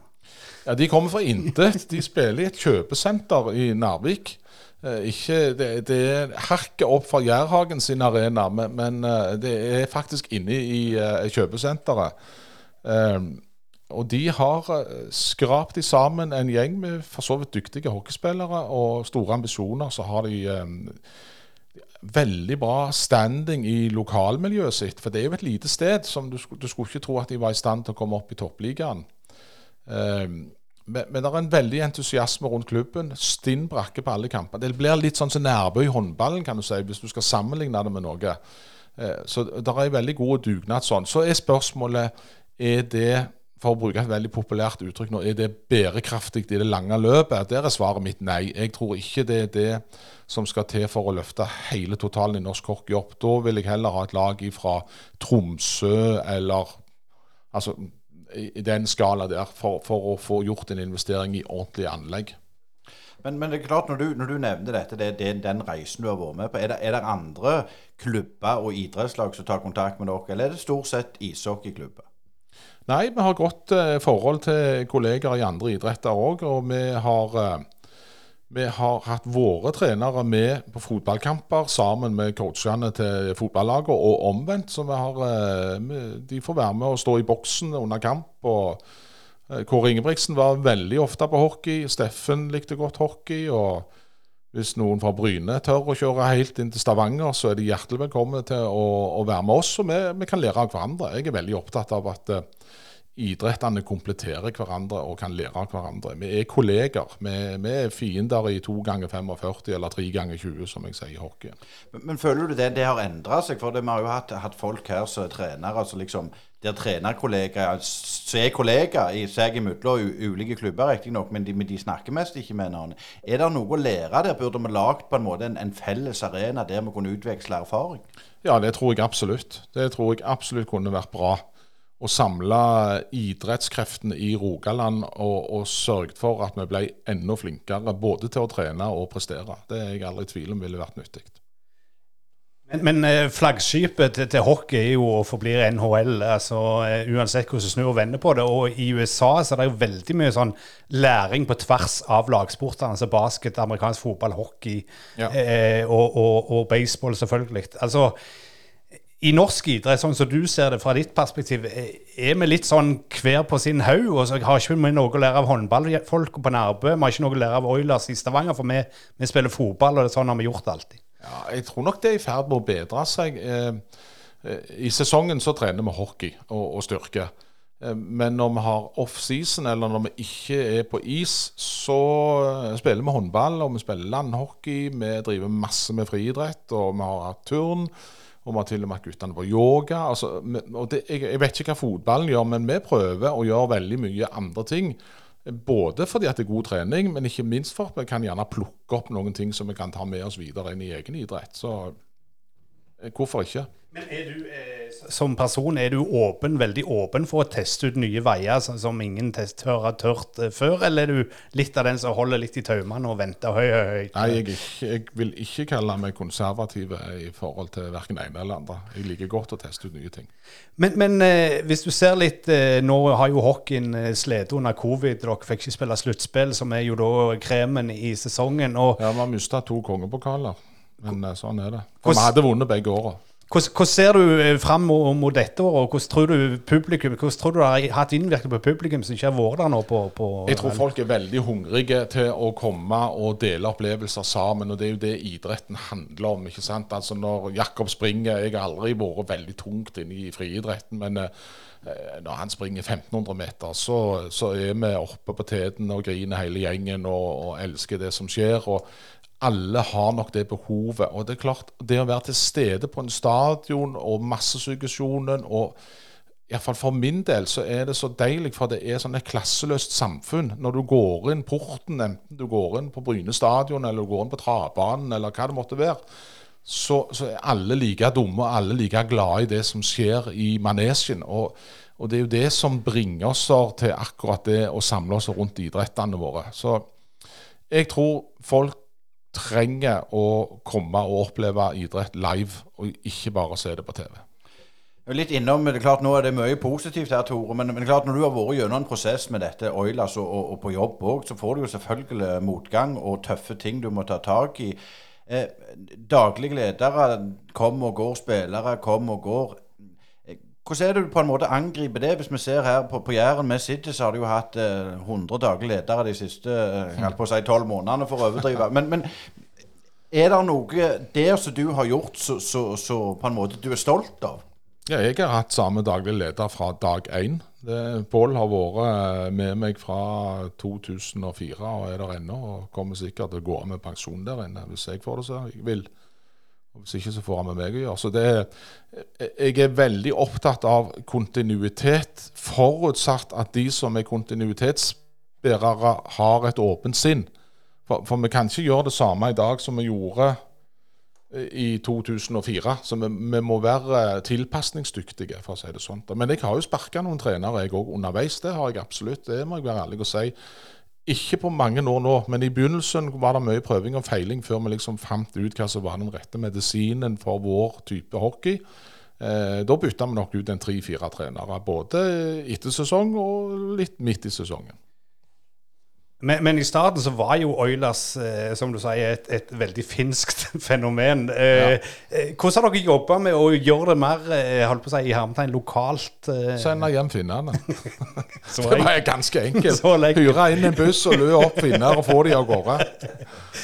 Ja, De kommer fra intet. De spiller i et kjøpesenter i Narvik. Eh, ikke, det, det er hakket opp fra Jærhagen sin arena, men, men eh, det er faktisk inne i kjøpesenteret. Og de har eh, skrapt sammen en gjeng med for så vidt dyktige hockeyspillere og store ambisjoner. Så har de um, veldig bra standing i lokalmiljøet sitt. For det er jo et lite sted som du, du skulle ikke tro at de var i stand til å komme opp i toppligaen. Um, men, men, det er en veldig entusiasme rundt klubben. Stinn brakke på alle kamper. Det blir litt sånn som Nærbø i håndballen, kan du si, hvis du skal sammenligne det med noe. Uh, så det er en veldig god dugnad sånn. Så er spørsmålet er det for å bruke et veldig populært uttrykk nå, er det bærekraftig i det lange løpet? Der er svaret mitt nei. Jeg tror ikke det er det som skal til for å løfte hele totalen i norsk hockey opp. Da vil jeg heller ha et lag fra Tromsø eller altså i den skala der, for, for, å få gjort en investering i ordentlige anlegg. Men, men, det er klart, når du, når du nevner dette, det, det, den reisen du har vært med på. Er det, er det andre klubber og idrettslag som tar kontakt med dere, eller er det stort sett ishockeyklubber? Nei, vi har godt eh, forhold til kolleger i andre idretter òg. Og vi har, eh, vi har, hatt våre trenere med på fotballkamper sammen med coachene til fotballaget, og omvendt. Så har, eh, de får være med og stå i boksen under kamp. og Kåre Ingebrigtsen var veldig ofte på hockey. Steffen likte godt hockey. og hvis noen fra Bryne tør å kjøre helt inn til Stavanger, så er de hjertelig velkommen til å, å være med oss. Og vi, vi, kan lære av hverandre. Jeg er veldig opptatt av at uh, idrettene kompletterer hverandre og kan lære av hverandre. Vi er kolleger. Vi, vi, er fiender i to ganger 45 eller tre ganger 20, som jeg sier i hockey. Men, men, føler du det, det har endra seg? For det, vi har jo hatt, hatt, folk her som er trenere. altså liksom der trenerkollegaer som er kollegaer i seg imellom ulike klubber, riktignok, men, de, men de snakker mest ikke med hverandre. Er det noe å lære der? Burde vi lagd på en måte en, en felles arena der vi kunne utveksle erfaring? Ja, det tror jeg absolutt. Det tror jeg absolutt kunne vært bra å samle idrettskreftene i Rogaland og, og sørget for at vi ble enda flinkere både til å trene og prestere. Det er jeg aldri i tvil om ville vært nyttig. Men, men eh, flaggskipet til, til, hockey er jo og forblir NHL, altså eh, uansett hvordan du snur og vender på det. Og i USA så er det jo veldig mye sånn læring på tvers av lagsportene. Altså basket, amerikansk fotball, hockey ja. eh, og, og, og baseball, selvfølgelig. Altså i norsk idrett, sånn som du ser det fra ditt perspektiv, er vi litt sånn hver på sin haug? Og så har ikke vi noe å lære av håndballfolk på Nærbø. Vi har ikke noe å lære av Oilers i Stavanger, for vi, vi, spiller fotball, og det er sånn har vi gjort alltid. Ja, jeg tror nok det er i ferd med å bedre seg. Eh, eh, I sesongen så trener vi hockey og, og styrke. Eh, men når vi har offseason, eller når vi ikke er på is, så spiller vi håndball, og vi spiller landhockey. Vi driver masse med friidrett, og vi har hatt turn. Og vi har til og med hatt guttene på yoga. Altså, det, jeg, jeg, vet ikke hva fotballen gjør, men vi prøver å gjøre veldig mye andre ting. Både fordi at det er god trening, men ikke minst for at vi kan gjerne plukke opp noen ting som vi kan ta med oss videre inn i egen idrett. Så hvorfor ikke? Men er du, eh, som person er du åpen, veldig åpen for å teste ut nye veier som, som ingen tør har tørt eh, før, eller er du litt av den som holder litt i taumene og venter høy, høy, høy? Nei, jeg, jeg, vil ikke kalle meg konservativ i forhold til verken ene eller andre. Jeg liker godt å teste ut nye ting. Men, men eh, hvis du ser litt eh, Nå har jo hockeyen eh, slitt under covid. Dere fikk ikke spille sluttspill, som er jo da kremen i sesongen. Og, ja, vi har mista to kongepokaler. Men eh, sånn er det. For vi hadde vunnet begge åra. Hvordan, ser du eh, fram mot dette året? og Hvordan tror du publikum, hvordan tror du det har hatt innvirkning på publikum som ikke har vært der nå? På, på, jeg tror folk er veldig hungrige til å komme og dele opplevelser sammen. og Det er jo det idretten handler om. ikke sant? Altså Når Jakob springer Jeg har aldri vært veldig tungt inne i friidretten, men eh, når han springer 1500 meter, så, så er vi oppe på teten og griner hele gjengen og, og elsker det som skjer. og alle har nok det behovet. Og det er klart, det å være til stede på en stadion og massesuggesjonen og Iallfall for min del så er det så deilig, for det er sånn et klasseløst samfunn. Når du går inn porten, enten du går inn på Bryne stadion eller du går inn på travbanen eller hva det måtte være, så, så, er alle like dumme og alle like glade i det som skjer i manesjen. Og, og det er jo det som bringer oss til akkurat det å samle oss rundt idrettene våre. Så jeg tror folk trenger å komme og oppleve idrett live, og ikke bare se det på TV. Litt innom, det er klart Nå er det mye positivt her, Tore. Men, men klart når du har vært gjennom en prosess med dette Oilers og, og, og på jobb òg, så får du jo selvfølgelig motgang og tøffe ting du må ta tak i. Eh, daglige ledere kommer og går, spillere kommer og går. Hvordan er det du på en måte angriper det? Hvis vi ser her på, på Jæren vi sitter, så har du jo hatt eh, 100 daglige ledere de siste eh, på å si 12 månedene, for å overdrive. Men, men Er det noe der som du har gjort så, på en måte du er stolt av? Ja, jeg har hatt samme daglig leder fra dag én. Pål har vært med meg fra 2004 og er der ennå. Og kommer sikkert til å gå av med pensjon der inne hvis jeg får det som jeg vil. Og Hvis ikke så får han med meg å gjøre. Så det, jeg er veldig opptatt av kontinuitet, forutsatt at de som er kontinuitetsbærere, har et åpent sinn. For, for vi kan ikke gjøre det samme i dag som vi gjorde i 2004. Så vi, vi må være tilpasningsdyktige, for å si det sånn. Men jeg har jo sparka noen trenere jeg òg underveis. Det har jeg absolutt. Det må jeg være ærlig og si. Ikke på mange år nå, men i begynnelsen var det mye prøving og feiling før vi liksom fant ut hva som var den rette medisinen for vår type hockey. Eh, da bytta vi nok ut en tre-fire trenere, både etter sesong og litt midt i sesongen. Men, men i starten så var jo Oilers, eh, som du sier, et, et veldig finskt fenomen. Eh, eh, hvordan har dere jobba med å gjøre det mer eh, holdt på å si, i hermetegn lokalt? Eh, Sende hjem finnene. Det var ganske enkelt. Hyre inn en buss og lø opp finner og få de av gårde.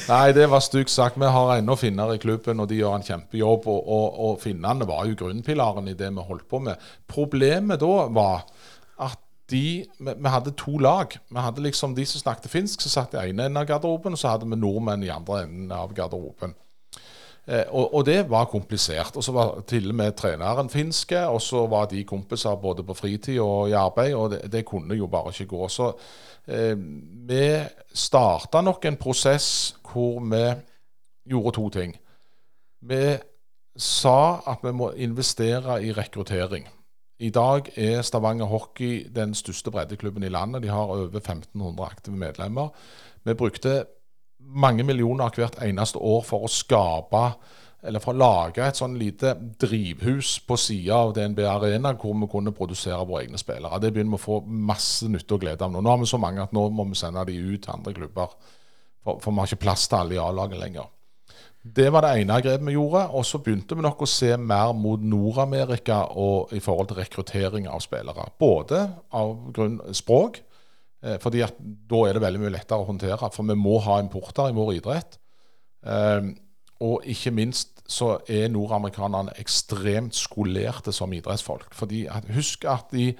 Nei, det var stygt sagt. Vi har ennå finner i klubben, og de gjør en kjempejobb. Og, og, og finnene var jo grunnpilaren i det vi holdt på med. Problemet da var de, vi, vi hadde to lag. Vi hadde liksom De som snakket finsk, som satt i ene enden av garderoben, og så hadde vi nordmenn i andre enden av garderoben. Eh, og, og det var komplisert. Og så var til og med treneren finske, og så var de kompiser både på fritid og i arbeid, og det, det kunne jo bare ikke gå. Så eh, vi starta nok en prosess hvor vi gjorde to ting. Vi sa at vi må investere i rekruttering. I dag er Stavanger Hockey den største breddeklubben i landet. De har over 1500 aktive medlemmer. Vi brukte mange millioner hvert eneste år for å skape eller for å lage et sånn lite drivhus på sida av DNB Arena hvor vi kunne produsere våre egne spillere. Det begynner vi å få masse nytte og glede av nå. Nå har vi så mange at nå må vi sende de ut til andre klubber. For, for vi har ikke plass til alle i A-laget lenger. Det var det ene grepet vi gjorde. Og så begynte vi nok å se mer mot Nord-Amerika og i forhold til rekruttering av spillere. Både av grunn språk, eh, fordi at da er det veldig mye lettere å håndtere. For vi må ha importer i vår idrett. Eh, og ikke minst så er nordamerikanerne ekstremt skolerte som idrettsfolk. Fordi at, Husk at i,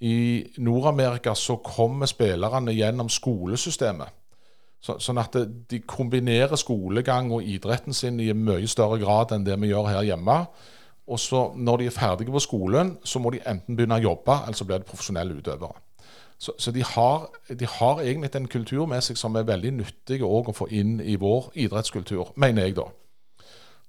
i Nord-Amerika så kommer spillerne gjennom skolesystemet. Så, sånn at de kombinerer skolegang og idretten sin i mye større grad enn det vi gjør her hjemme. Og så når de er ferdige på skolen, så må de enten begynne å jobbe, eller så blir de profesjonelle utøvere. Så, så de, har, de har egentlig en kultur med seg som er veldig nyttig å få inn i vår idrettskultur, mener jeg da.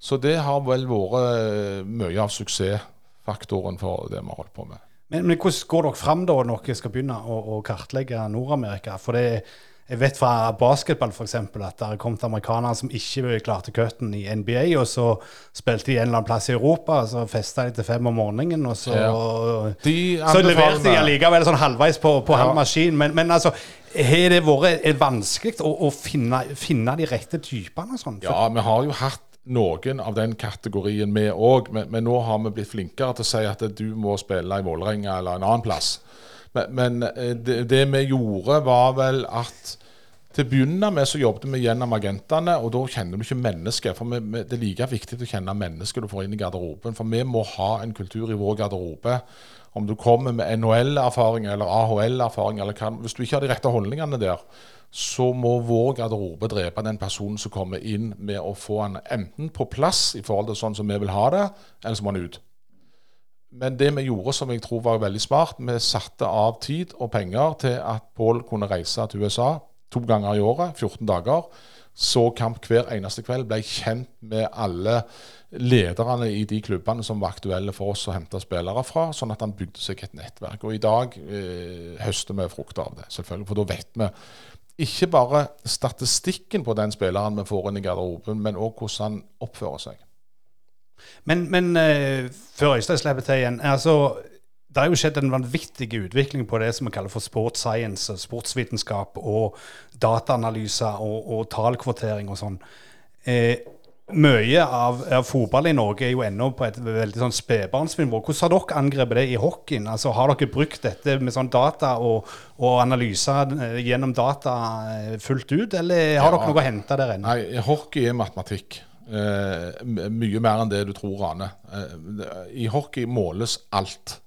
Så det har vel vært eh, mye av suksessfaktoren for det vi har holdt på med. Men, men hvordan går dere fram da når dere skal begynne å, å kartlegge Nord-Amerika? For det, jeg vet fra basketball eksempel, at det har kommet amerikanere som ikke klarte cutten i NBA, og så spilte de en eller annen plass i Europa, og så festa de til fem om morgenen, og så De Så leverte de allikevel sånn halvveis på, på Ja. halv maskin. Men, men altså, har det vært vanskelig å, å finne, finne de rette typene og sånn? Ja, vi har jo hatt noen av den kategorien vi òg, men, men nå har vi blitt flinkere til å si at du må spille i Vålerenga eller en annen plass. Men, men eh, det, det vi gjorde, var vel at til å begynne med så jobbet vi gjennom agentene, og da kjenner du ikke mennesket. For vi, det er like viktig å kjenne mennesket du får inn i garderoben. For vi må ha en kultur i vår garderobe. Om du kommer med NHL-erfaring eller AHL-erfaring, eller hva Hvis du ikke har de rette holdningene der, så må vår garderobe drepe den personen som kommer inn med å få han enten på plass i forhold til sånn som vi vil ha det, eller så må han ut. Men det vi gjorde som jeg tror var veldig smart, vi satte av tid og penger til at Pål kunne reise til USA to ganger i året, 14 dager. Så kamp hver eneste kveld, ble kjent med alle lederne i de klubbene som var aktuelle for oss å hente spillere fra, sånn at han bygde seg et nettverk. Og i dag eh, høster vi frukter av det, selvfølgelig. For da vet vi ikke bare statistikken på den spilleren vi får inn i garderoben, men òg hvordan han oppfører seg. Men, men uh, før Øystein slipper til igjen altså, Det har jo skjedd en vanvittig utvikling på det som vi kaller for sports science, sportsvitenskap og dataanalyser og, og tallkvotering og sånn. Eh, Mye av, av fotball i Norge er jo ennå på et veldig sånn spedbarnsnivå. Hvordan har dere angrepet det i hockeyen? Altså, har dere brukt dette med sånn data og, og analyser eh, gjennom data eh, fullt ut, eller har Ja. dere noe å hente der ennå? Nei, hockey er matematikk. Eh, mye mer enn det du tror, Ane. Eh, I hockey måles alt.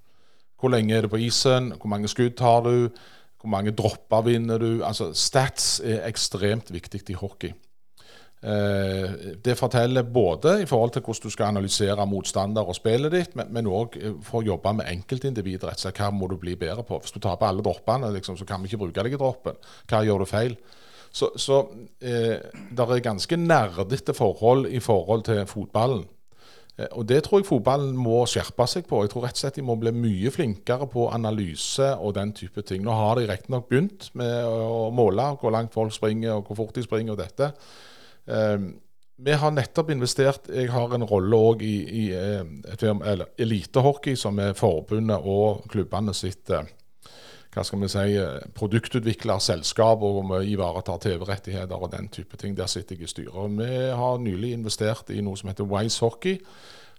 Hvor lenge er det på isen? Hvor mange skudd har du? Hvor mange dropper vinner du? Altså, Stats er ekstremt viktig i hockey. Eh, det forteller både i forhold til hvordan du skal analysere motstander og spillet ditt, men òg for å jobbe med enkeltindivider. Altså. Hva må du bli bedre på? Hvis du taper alle droppene, liksom, så kan vi ikke bruke deg i droppen. Hva gjør du feil? Så, så eh, det er ganske nerdete forhold i forhold til fotballen. Eh, Og Det tror jeg fotballen må skjerpe seg på. Jeg tror rett og slett de må bli mye flinkere på analyse og den type ting. Nå har de riktignok begynt med å måle hvor langt folk springer og hvor fort de springer og dette. Eh, vi har nettopp investert Jeg har en rolle òg i, i eh, elitehockey, som er forbundet og klubbene sitt hva skal vi si, produktutvikler, selskap, og vi ivaretar TV-rettigheter og den type ting. Der sitter jeg i styret. Vi har nylig investert i noe som heter Wise Hockey,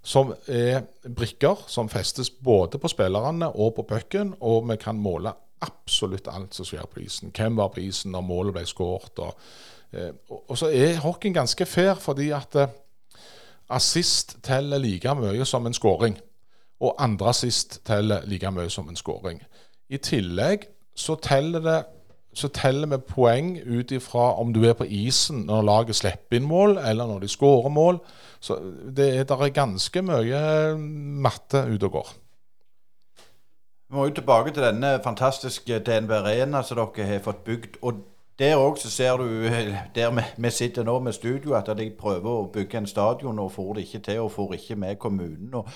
som er brikker som festes både på spillerne og på pucken, og vi kan måle absolutt alt som skjer på isen. Hvem var på isen når målet ble skåret. Og, eh, og, så er hockeyen ganske fair, fordi at eh, assist teller like mye som en skåring. Og andre assist teller like mye som en scoring. I tillegg så teller det så teller vi poeng ut ifra om du er på isen når laget slipper inn mål, eller når de skårer mål. Så det er, der er ganske mye matte ute og går. Vi må jo tilbake til denne fantastiske DNB Arena som dere har fått bygd. Og der òg ser du, der vi, sitter nå med studio, at de prøver å bygge en stadion og får det ikke til, og får ikke med kommunen. Og,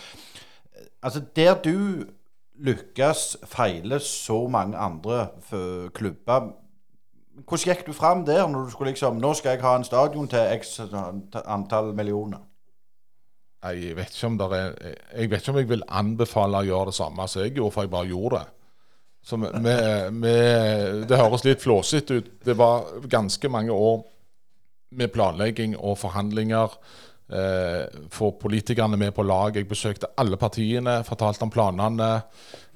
altså, der du lykkes, feiler så mange andre klubber. Hvordan gikk du fram der når du skulle liksom Nå skal jeg ha en stadion til x antall millioner. Jeg vet ikke om det er Jeg vet ikke om jeg vil anbefale å gjøre det samme som jeg gjorde, for jeg bare gjorde det. Med, vi- det høres litt flåsete ut. Det var ganske mange år med planlegging og forhandlinger. Eh, Få politikerne med på lag. Jeg besøkte alle partiene, fortalte om planene.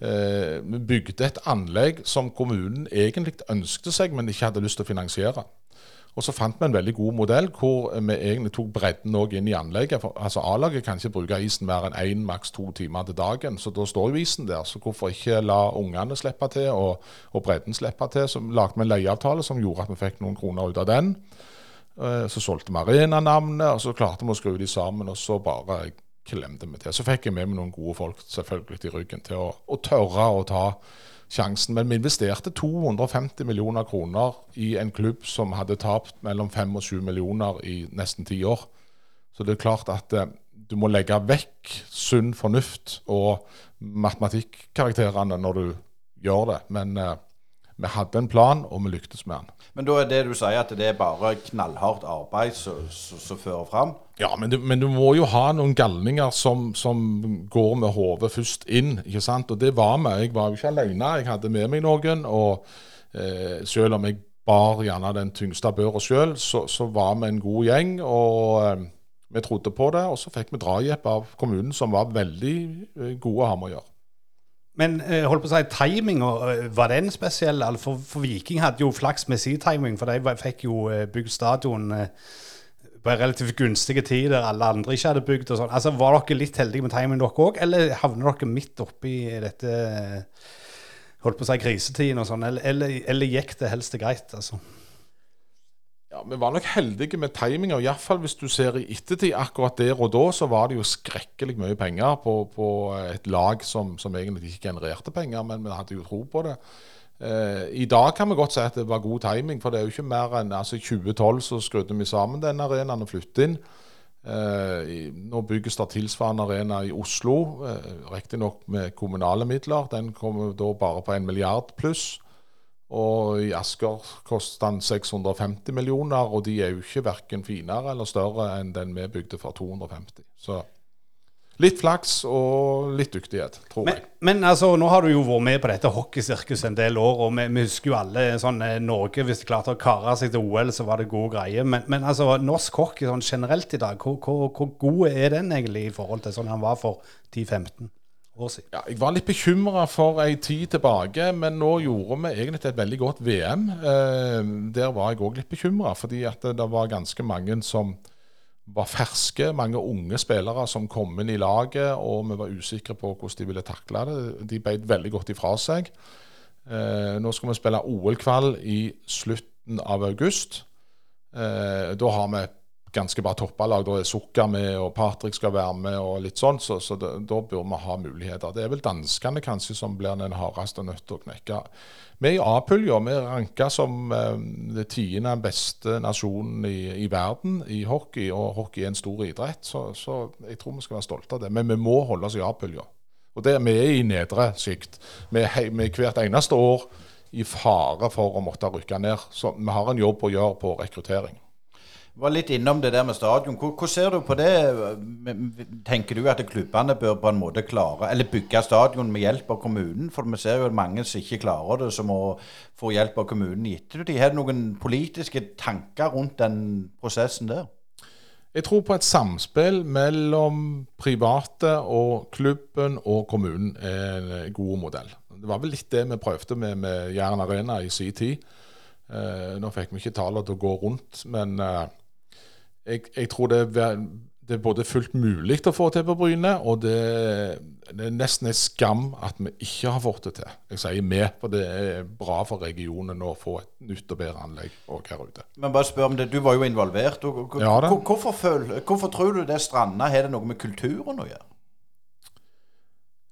Eh, bygde et anlegg som kommunen egentlig ønskte seg, men ikke hadde lyst til å finansiere. Og så fant vi en veldig god modell hvor vi egentlig tok bredden også inn i anlegget. For, altså A-laget kan ikke bruke isen mer enn én, maks to timer til dagen. Så da står jo isen der. Så hvorfor ikke la ungene slippe til, og, og bredden slippe til? Så lagde vi en leieavtale som gjorde at vi fikk noen kroner ut av den. Eh, Så solgte vi arenanavnet, og så klarte vi å skru de sammen, og så bare klemte vi til. Så fikk jeg med meg noen gode folk selvfølgelig i ryggen til å, å tørre å ta sjansen. Men vi investerte 250 millioner kroner i en klubb som hadde tapt mellom 5 og 7 millioner i nesten ti år. Så det er klart at eh, du må legge vekk sunn fornuft og matematikkarakterene når du gjør det. Men eh, vi hadde en plan, og vi lyktes med den. Men da er det du sier at det er bare knallhardt arbeid som fører fram? Ja, men du, men du må jo ha noen galninger som, som går med hodet først inn, ikke sant? Og det var vi. Jeg var jo ikke alene, jeg hadde med meg noen. Og eh, selv om jeg bar gjerne den tyngste børa sjøl, så, så var vi en god gjeng. Og eh, vi trodde på det, og så fikk vi drahjelp av kommunen, som var veldig eh, gode å ha med å gjøre. Men eh, holdt på å si, timinga, eh, var den spesiell? For, for Viking hadde jo flaks med sin timing, for de fikk jo eh, bygd stadion eh, på en relativt gunstige tid der alle andre ikke hadde bygd. og sånn. Altså, Var dere litt heldige med timing dere òg, eller havner dere midt oppi dette holdt på å si krisetiden og sånn, eller, eller, eller gikk det helst greit? altså? Ja, Vi var nok heldige med timinga, iallfall hvis du ser i ettertid. Akkurat der og da så var det jo skrekkelig mye penger på, på et lag som, som egentlig ikke genererte penger, men vi hadde jo tro på det. Eh, I dag kan vi godt si at det var god timing, for det er jo ikke mer enn altså, i 2012 så skrudde vi sammen den arenaen og flyttet inn. Eh, nå bygges det tilsvarende arena i Oslo, eh, riktignok med kommunale midler. Den kommer da bare på en milliard pluss. Og i Asker koster den 650 millioner, og de er jo ikke verken finere eller større enn den vi bygde for 250. Så Litt flaks og litt dyktighet, tror Men, jeg. men altså, nå har du jo vært med på dette hockeysirkuset en del år, og vi, vi husker jo alle sånn eh, Norge Hvis de klarte å kare seg til OL, så var det gode greier. Men, men altså, norsk hockey sånn generelt i dag, hvor, hvor, hvor god er den egentlig i forhold til sånn han var for 10-15 år siden? Ja, jeg var litt bekymra for ei tid tilbake, men nå gjorde vi egentlig et veldig godt VM. Eh, der var jeg òg litt bekymra, fordi at det, var ganske mange som var ferske, mange unge spillere som kom inn i laget, og vi var usikre på hvordan de ville takle det. De beit veldig godt ifra seg. Eh, nå skal vi spille OL-kvall i slutten av august. Eh, da har vi ganske bra toppalag. Da er Sukker med, og Patrick skal være med, og litt sånn, så, så det, da bør vi ha muligheter. Det er vel danskene kanskje som blir den hardeste nødt til å knekke. Vi er i A-pulja. Vi ranka som eh, det tiende beste nasjonen i, i verden i hockey, og hockey er en stor idrett, så, så jeg tror vi skal være stolte av det. Men vi må holde oss i A-pulja. Og det, vi er i nedre sikt. Vi er hvert eneste år i fare for å måtte rykke ned. Så vi har en jobb å gjøre på rekruttering. Var litt innom det der med stadion. Hvor- ser du på det? Tenker du at klubbene bør på en måte klare, eller bygge stadion med hjelp av kommunen? For vi ser jo at mange som ikke klarer det, som må få hjelp av kommunen i ettertid. Har du noen politiske tanker rundt den prosessen der? Jeg tror på et samspill mellom private og klubben og kommunen er en god modell. Det var vel litt det vi prøvde med, med Jæren Arena i sin tid. Eh, nå fikk vi ikke tallene til å gå rundt, men eh, jeg, jeg tror det er, det er både fullt mulig å få til på Bryne, og det, det er nesten en skam at vi ikke har fått det til. Jeg sier vi, for det er bra for regionen å få et nytt og bedre anlegg her ute. Men bare spør om det, Du var jo involvert. Og, og, Ja hvorfor, føl, hvorfor tror du det stranda? Har det noe med kulturen å gjøre?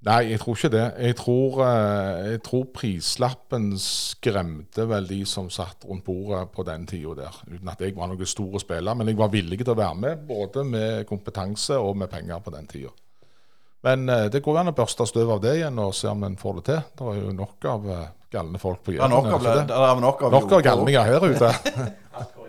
Nei, jeg tror ikke det. Jeg tror, eh, jeg tror prislappen skremte vel de som satt rundt bordet på den tida der. Uten at jeg var noen store spiller, men jeg var villig til å være med. Både med kompetanse og med penger på den tida. Men eh, det går an å børste støv av det igjen og se om en får det til. Det er jo nok av eh, galne folk på Jæren. det? er nok av, Nok av galninger her ute.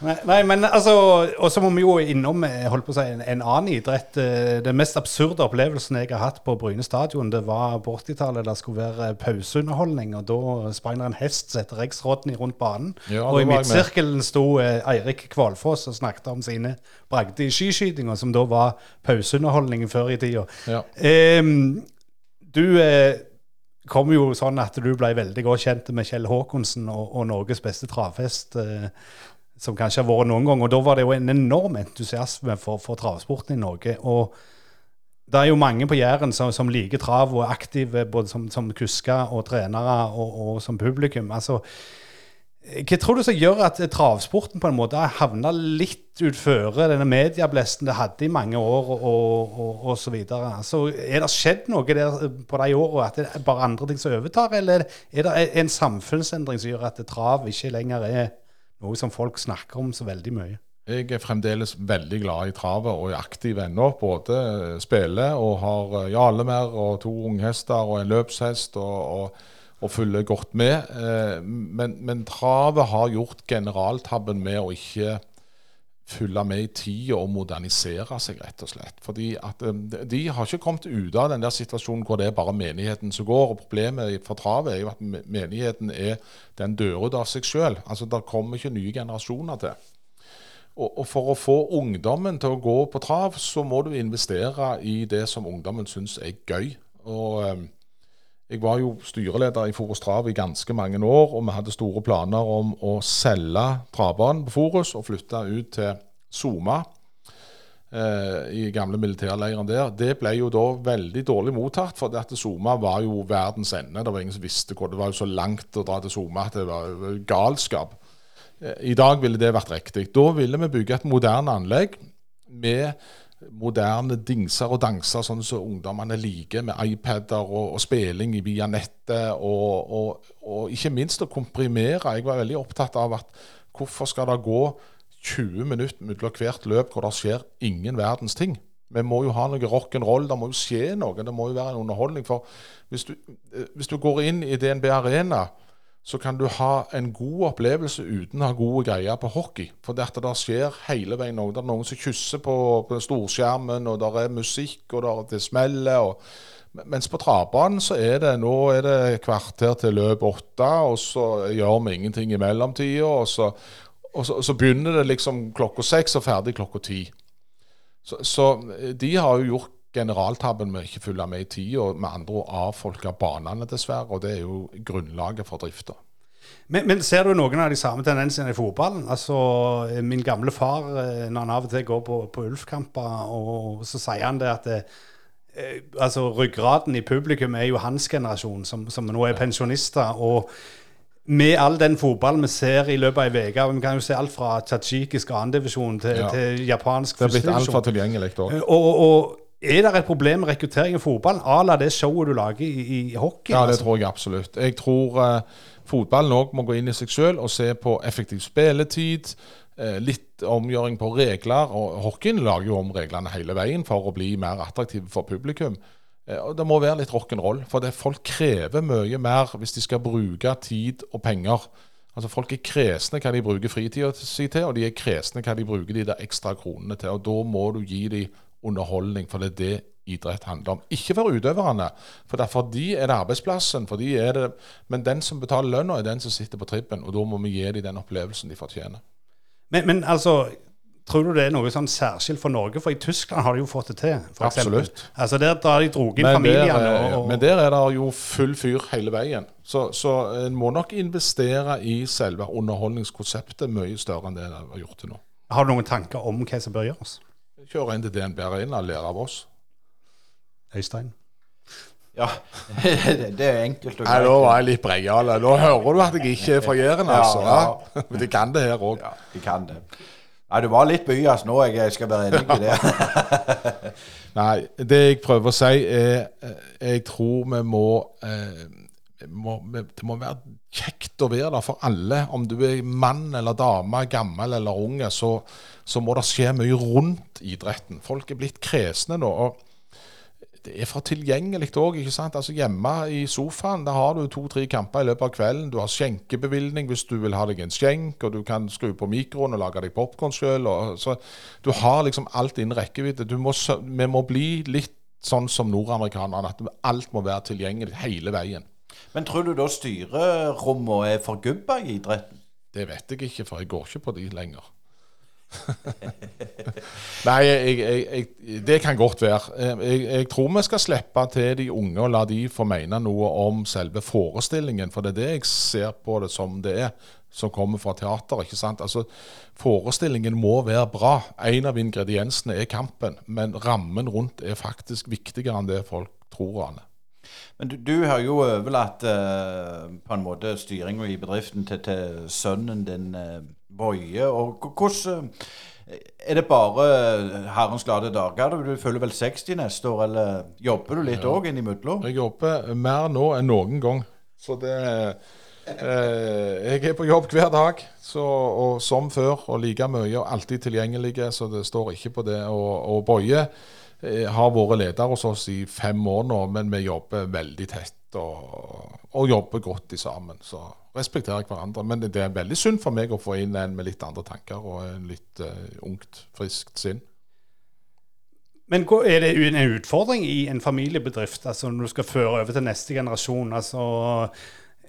Nei, nei, men altså Og så må vi jo innom eh, holdt på å si, en, en annen idrett. Eh, Den mest absurde opplevelsen jeg har hatt på Bryne stadion, det var på 80-tallet. Det skulle være pauseunderholdning, og da sprang det en hest som het Rex Rodney rundt banen. Ja, og i midtsirkelen sto eh, Eirik Kvalfoss og snakket om sine bragder i skiskytinga, som da var pauseunderholdning før i tida. Ja. Um, du eh, kom jo sånn at du ble veldig godt kjent med Kjell Håkonsen og, og Norges beste travhest, eh, som kanskje har vært noen gang. Og da var det jo en enorm entusiasme for, for travsporten i Norge. Og det er jo mange på Jæren som, som liker trav og er aktive både som, som kusker og trenere og, og som publikum. Altså, hva tror du som gjør at travsporten på en måte har havna litt utføre denne medieblesten det hadde i mange år, og, og, og så videre? Altså, er det skjedd noe der på de årene at det er bare andre ting som overtar, eller er det en samfunnsendring som gjør at trav ikke lenger er noe som folk snakker om så veldig mye? Jeg er fremdeles veldig glad i travet og er aktiv ennå. Både spiller og har eh, Jarlemær og to unghester og en løpshest og, og, og følger godt med. Eh, Men, men travet har gjort generaltabben med å ikke følge med i tida og modernisere seg, rett og slett. Fordi at eh, de- har ikke kommet ut av den der situasjonen hvor det er bare menigheten som går. og Problemet for travet er jo at menigheten er den dør ut av seg sjøl. Altså, det kommer ikke nye generasjoner til. Og, og for å få ungdommen til å gå på trav, så må du investere i det som ungdommen syns er gøy. Og eh, jeg var jo styreleder i Forus Trav i ganske mange år, og vi hadde store planer om å selge travbanen på Forus og flytte ut til Soma. eh, I gamle militærleiren der. Det ble jo da veldig dårlig mottatt, for at Soma var jo verdens ende. Det var ingen som visste hvor det var jo så langt å dra til Soma at det var galskap. Eh, I dag ville det vært riktig. Da ville vi bygge et moderne anlegg med moderne dingser og danser, sånn som ungdommene liker, med iPader og, og spilling via nettet, og, og, og ikke minst å komprimere. Jeg var veldig opptatt av at hvorfor skal det gå 20 minutter mellom hvert løp hvor det skjer ingen verdens ting? Vi må jo ha noe rock'n'roll, det må jo skje noe, det må jo være en underholdning. For hvis du, eh, hvis du går inn i DNB Arena, så kan du ha en god opplevelse uten å ha gode greier på hockey. For der skjer hele veien noe. Det er noen som kysser på, på storskjermen, og det er musikk, og der, det smeller. og mens på travbanen så er det nå er det kvarter til løp åtte, og så gjør vi ingenting i mellomtida. Og, så, og så, begynner det liksom klokka seks og ferdig klokka ti. Så, så, de har jo gjort generaltabben med ikke følge med i tida, med andre ord avfolke banene, dessverre. Og det er jo grunnlaget for drifta. Men, men, ser du noen av de samme tendensene i fotballen? Altså, Min gamle far, eh, når han av og til går på, på Ulf-kamper, og så sier han det at det, eh, altså Ryggraden i publikum er jo hans generasjon, som, som nå er pensjonister. og med all den fotballen vi ser i løpet av ei uke Vi kan jo se alt fra tsjitsjikisk andredivisjon til, ja. til japansk førstedivisjon. Det er blitt altfor tilgjengelig. Eh, og, og, og, er det et problem med rekruttering i fotball à la det showet du lager i, i hockey? Ja, det altså? tror jeg absolutt. Jeg tror uh, fotballen òg må gå inn i seg sjøl og se på effektiv spilletid. Uh, litt omgjøring på regler. og Hockeyen lager jo om reglene hele veien for å bli mer attraktive for publikum. Uh, og Det må være litt rock'n'roll. For det, folk krever mye mer hvis de skal bruke tid og penger. Altså Folk er kresne hva de bruker fritida si til, og de er kresne hva de bruker de der ekstra kronene til. og Da må du gi dem underholdning, for det er det idrett handler om. Ikke for utøverne, for derfor de er det arbeidsplassen. for de er det, Men den som betaler lønna, er den som sitter på trippen, og da må vi gi dem den opplevelsen de fortjener. Men, men altså, Tror du det er noe sånn særskilt for Norge? For i Tyskland har de jo fått det til. Absolutt. Altså Der drar de dratt inn familiene. Der, og, men der er det jo full fyr hele veien. Så, så en må nok investere i selve underholdningskonseptet mye større enn det en har gjort til nå. Har du noen tanker om hva som bør gjøres? Kjøre inn til DNB Arena og lære av oss. Øystein? Ja, det er enkelt og greit. Nå var jeg litt breial. Nå hører du at jeg ikke er fra Jæren, altså. Ja, ja. Men de kan det her òg. Ja, de kan det. Nei, du var litt byas nå, jeg skal være enig i det. Nei, det jeg prøver å si, er eh, Jeg tror vi må, eh, må Det må være kjekt å være der for alle. Om du er mann eller dame, gammel eller unge, så så må det skje mye rundt idretten. Folk er blitt kresne nå. og det er for tilgjengelig òg. Altså hjemme i sofaen der har du to-tre kamper i løpet av kvelden. Du har skjenkebevilgning hvis du vil ha deg en skjenk, og du kan skru på mikroen og lage deg popkorn sjøl. Du har liksom alt innen rekkevidde. Må, vi må bli litt sånn som nordamerikanerne, at alt må være tilgjengelig hele veien. Men tror du da styrerommene er forgubba i idretten? Det vet jeg ikke, for jeg går ikke på de lenger. Nei, jeg, jeg, det kan godt være. Jeg, tror vi skal slippe til de unge og la de få mene noe om selve forestillingen. For det er det jeg ser på det som det er, som kommer fra teater. ikke sant? Altså, Forestillingen må være bra. En av ingrediensene er kampen. Men rammen rundt er faktisk viktigere enn det folk tror han. Men du, du, har jo overlatt uh, på en måte styringa i bedriften til, til sønnen din. Uh Boje. og hvordan Er det bare herrens glade dager? Du følger vel 60 neste år, eller jobber du litt òg ja. innimellom? Jeg jobber mer nå enn noen gang. Så det eh, Jeg er på jobb hver dag, så, og som før, og like mye, og alltid tilgjengelig, så det står ikke på det. Og, og Boje eh, har vært leder hos oss i fem år nå, men vi jobber veldig tett og, og jobber godt sammen. Så respekterer hverandre. Men det er veldig synd for meg å få inn en med litt andre tanker og en litt uh, ungt, friskt sinn. Men er det en utfordring i en familiebedrift, altså når du skal føre over til neste generasjon? altså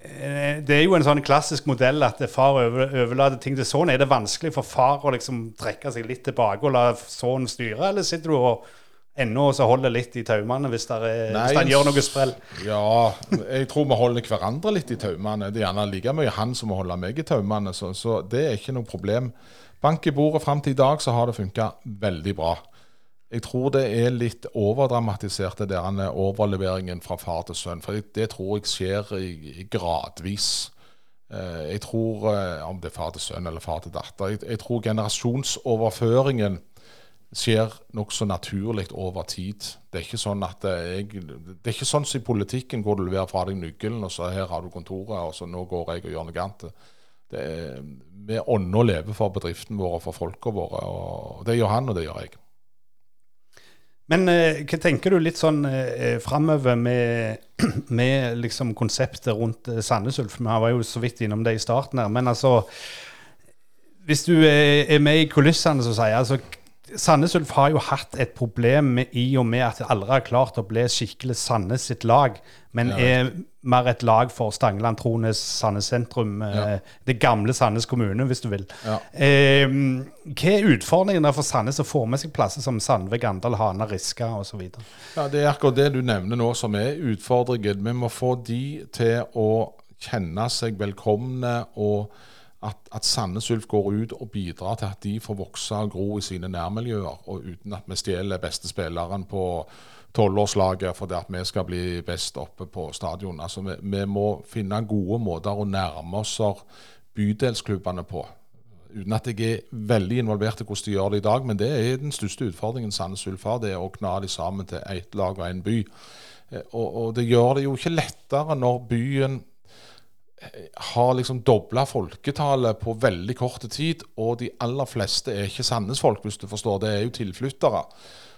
eh, det er jo en sånn klassisk modell at far overlater ting til sønnen. Er det vanskelig for far å liksom trekke seg litt tilbake og la sønnen styre, eller sitter du og ennå så holder litt i taumene hvis, hvis han gjør noe sprell? Ja, jeg tror vi holder hverandre litt i taumene. Det er gjerne like mye han som må holde meg i taumene, så, så, det er ikke noe problem. Bank i bordet fram til i dag så har det funka veldig bra. Jeg tror det er litt overdramatisert, det der overleveringen fra far til sønn. For det tror jeg skjer i, gradvis. Eh, jeg tror, eh, om det er far til sønn eller far til datter, jeg, jeg tror generasjonsoverføringen skjer nokså naturlig over tid. Det er ikke sånn at jeg, det er ikke sånn som i politikken hvor du leverer fra deg nøkkelen, og så her har du kontoret, og så nå går jeg og gjør noe annet. Det er, vi ånder og lever for bedriften vår og for folka våre. og Det gjør han, og det gjør jeg. Men eh, hva tenker du litt sånn eh, framover med, med liksom konseptet rundt eh, Sandnes Ulf? Vi var jo så vidt innom det i starten her. Men altså Hvis du er, er med i kulissene, så sier jeg altså Sandnes Ulf har jo hatt et problem med, i og med at de aldri har klart å bli skikkelig Sandnes sitt lag, men Ja. er mer et lag for Stangeland, Trones, Sandnes sentrum. Eh, Ja. det gamle Sandnes kommune, hvis du vil. Ja. Eh, hva er utfordringene for Sandnes å få med seg plasser som Sandve, Gandal, Hana, Riska osv.? Ja, Det er akkurat det du nevner nå som er utfordringen. Vi må få de til å kjenne seg velkomne, og at, at Sandnes Ulf går ut og bidrar til at de får vokse og gro i sine nærmiljøer, og uten at vi stjeler beste spilleren på tolvårslaget fordi at vi skal bli best oppe på stadion. Altså, vi, vi må finne gode måter å nærme oss bydelsklubbene på. Uten at jeg er veldig involvert i hvordan de gjør det i dag, men det er den største utfordringen Sandnes Ulf har, det er å kna de sammen til ett lag og én by. Eh, Og, og det gjør det jo ikke lettere når byen har liksom dobla folketallet på veldig kort tid, og de aller fleste er ikke Sandnes-folk, hvis du forstår. Det er jo tilflyttere.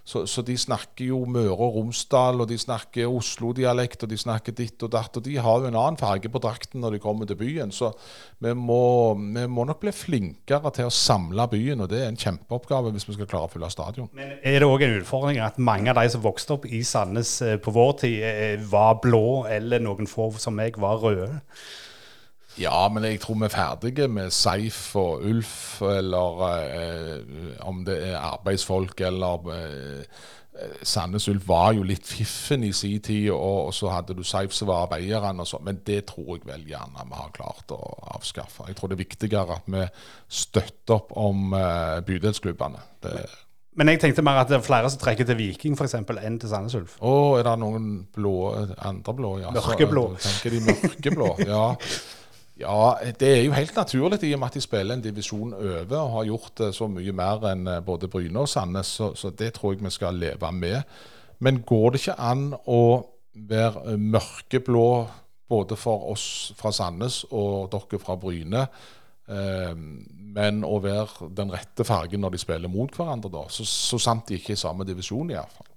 Så, så de snakker jo Møre og Romsdal, og de snakker Oslo-dialekt, og de snakker ditt og datt. Og de har jo en annen farge på drakten når de kommer til byen. Så vi må, vi må nok bli flinkere til å samle byen, og det er en kjempeoppgave hvis vi skal klare å fylle stadion. Men er det òg en utfordring at mange av de som vokste opp i Sandnes eh, på vår tid, eh, var blå, eller noen få som meg var røde? Ja, men jeg tror vi er ferdige med Seif og Ulf, eller eh, om det er arbeidsfolk eller eh, Sandnes Ulf var jo litt fiffen i sin tid, og, og så hadde du Seif som var arbeideren, og sånn, men det tror jeg vel gjerne vi har klart å avskaffe. Jeg tror det er viktigere at vi støtter opp om eh, bydelsklubbene. Det, Men jeg tenkte mer at det er flere som trekker til Viking eksempel, enn til Sandnes Ulf. å, er det noen blå, andre blå? Ja, Mørkeblå. da Tenker de mørkeblå, ja. Ja, det er jo helt naturlig i og med at de spiller en divisjon over og har gjort det så mye mer enn eh, både Bryne og Sandnes, så, så det tror jeg vi skal leve med. Men går det ikke an å være eh, mørkeblå både for oss fra Sandnes og dere fra Bryne, eh, men å være den rette fargen når de spiller mot hverandre, da? Så, så sant de ikke er i samme divisjon, iallfall.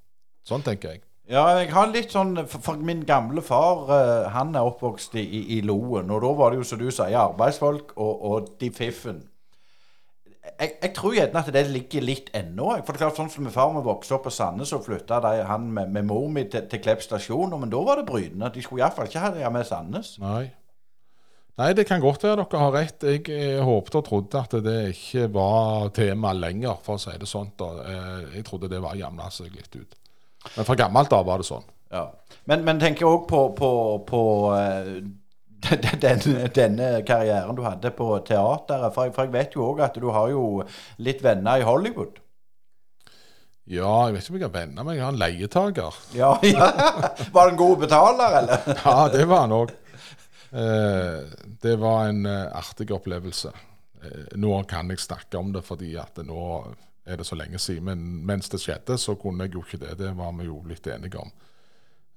Sånn tenker jeg. Ja, jeg har litt sånn For, min gamle far, eh, han er oppvokst i, i, Loen. Og da var det jo, som du sier, arbeidsfolk og, og de fiffen. Jeg, jeg tror gjerne at det ligger litt ennå. For det er klart, sånn som min far vi vokste opp på Sandnes, og flytta han med, med mor mi til, til Klepp stasjon. Men da var det Bryne. De skulle iallfall ikke ha det med Sandnes. Nei. Nei, det kan godt være dere har rett. Jeg, eh, håpet og trodde at det ikke var tema lenger, for å si det sånn. Jeg trodde det var jevna seg litt ut. Men fra gammelt av var det sånn. Ja. Men, men tenker òg på, på, på eh, den, den, denne karrieren du hadde på teateret. For, jeg- for jeg vet jo òg at du har jo litt venner i Hollywood. Ja, jeg vet ikke om jeg har venner, men jeg har en leietaker. Ja, ja. Var en god betaler, eller? Ja, det var han òg. Eh, det var en eh, artig opplevelse. Eh, nå kan jeg snakke om det fordi at nå er det så lenge siden. Men mens det skjedde, så kunne jeg jo ikke det. Det var vi jo litt enige om.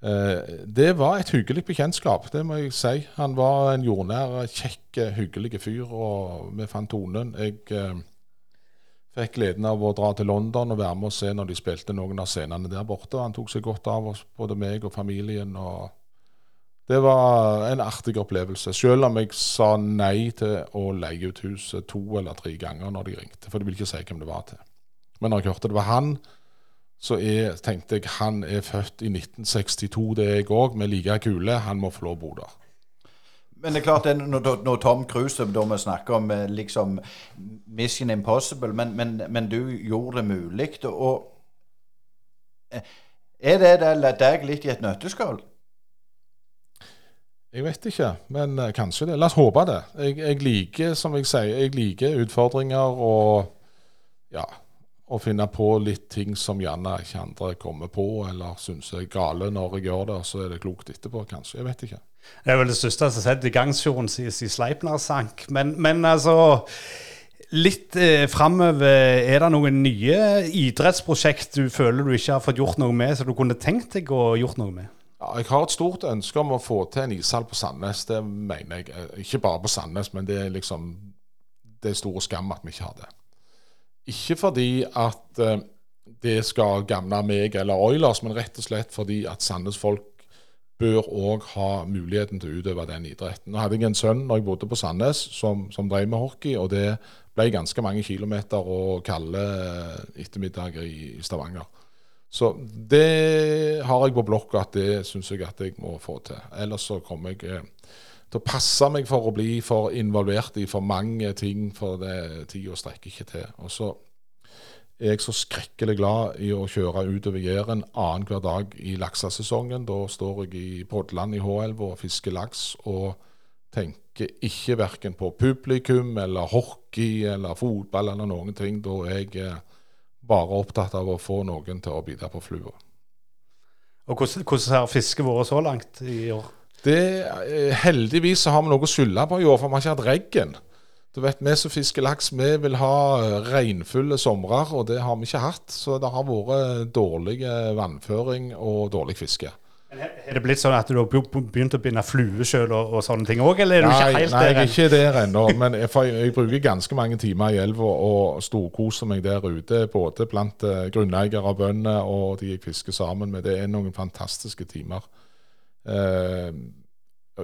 Eh, det var et hyggelig bekjentskap, det må jeg si. Han var en jordnær, kjekk, hyggelig fyr, og vi fant tonen. Jeg eh, fikk gleden av å dra til London og være med og se når de spilte noen av scenene der borte. Han tok seg godt av oss, både meg og familien. og det var en artig opplevelse, selv om jeg sa nei til å leie ut huset to eller tre ganger når de ringte, for de ville ikke si hvem det var til. Men når jeg hørte det var han, så er, tenkte jeg han er født i 1962, det er jeg òg, med like kule. Han må få lov å bo der. Men det er klart, er når, når Tom Cruise da vi snakker om eh, liksom Mission Impossible, men, men, men du gjorde det mulig. Og eh, er det det deg litt i et nøtteskall? Jeg vet ikke, men eh, kanskje det. La oss håpe det. Jeg, jeg liker, som jeg sier, jeg liker utfordringer og ja, å finne på litt ting som gjerne ikke andre kommer på, eller syns er gale når jeg gjør det, og så er det klokt etterpå, kanskje. Jeg vet ikke. Det er vel det største som har sett i gangsjonen siden siden Sleipner sank. Men, men altså Litt eh, framover, er det noen nye idrettsprosjekt du føler du ikke har fått gjort noe med, som du kunne tenkt deg å gjort noe med? Ja, jeg har et stort ønske om å få til en ishall på Sandnes. Det mener jeg. Eh, Ikke bare på Sandnes, men det er liksom Det er store skam at vi ikke har det. Ikke fordi at eh, det skal gagne meg eller Oilers, men rett og slett fordi at Sandnes folk bør òg ha muligheten til å utøve den idretten. Nå hadde jeg en sønn når jeg bodde på Sandnes som, som drev med hockey, og det ble ganske mange kilometer og kalde ettermiddager i, i Stavanger. Så det har jeg på blokka at det syns jeg at jeg må få til. Ellers så kommer jeg eh, til å passe meg for å bli for involvert i for mange ting, for det tida strekker ikke til. Og så er jeg så skrekkelig glad i å kjøre utover Jæren annenhver dag i laksesesongen. Da står jeg i Brodland i H-elva og fisker laks og tenker ikke verken på publikum eller hockey eller fotball eller noen ting. Da er jeg eh, bare opptatt av å få noen til å bite på flua. Og hvordan, hvordan har fisket vært så langt i år? Det, eh, heldigvis så har vi noe å skylde på i år, for vi har ikke hatt regn. Du vet, Vi som fisker laks, vi vil ha regnfulle somre, og det har vi ikke hatt. Så det har vært dårlig vannføring og dårlig fiske. Er det blitt sånn at du har begynt å binde flue sjøl og, og, sånne ting òg, eller er du ikke helt nei, der? Nei, jeg er ikke der ennå. Men jeg, jeg, bruker ganske mange timer i elva og storkoser meg der ute. Både blant grunneiere og bønder og de jeg fisker sammen med. Det er noen fantastiske timer. Uh,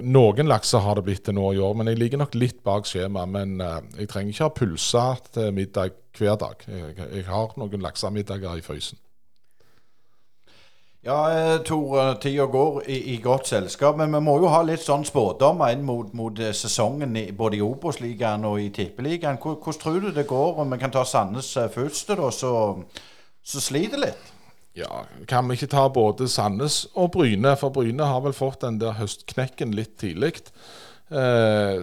noen lakser har det blitt til nå i år, men jeg ligger nok litt bak skjema. Men eh, jeg trenger ikke ha pølser til middag hver dag. Jeg, jeg har noen laksemiddager i frysen. Ja, eh, Tor, eh, tida går i, i, godt selskap. Men vi må jo ha litt sånn spådommer inn mot, mot eh, sesongen i, både i Obos-ligaen og i Tippeligaen. Hvordan tror du det går? Om vi kan ta Sandnes først, da, så, så sliter litt? Ja, Kan vi ikke ta både Sandnes og Bryne? For Bryne har vel fått den der høstknekken litt tidlig. Eh,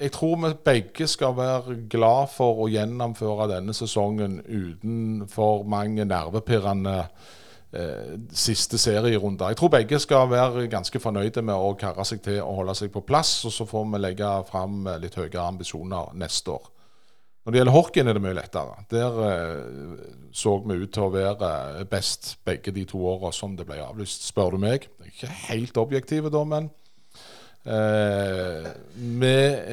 jeg tror vi begge skal være glad for å gjennomføre denne sesongen uten for mange nervepirrende eh, siste serierunder. Jeg tror begge skal være ganske fornøyde med å karre seg til og holde seg på plass. Og så får vi legge fram litt høyere ambisjoner neste år. Når det gjelder hockeyen, er det mye lettere. Der eh, så vi ut til å være best begge de to åra som det ble avlyst, spør du meg. Ikke helt objektive da, men eh, vi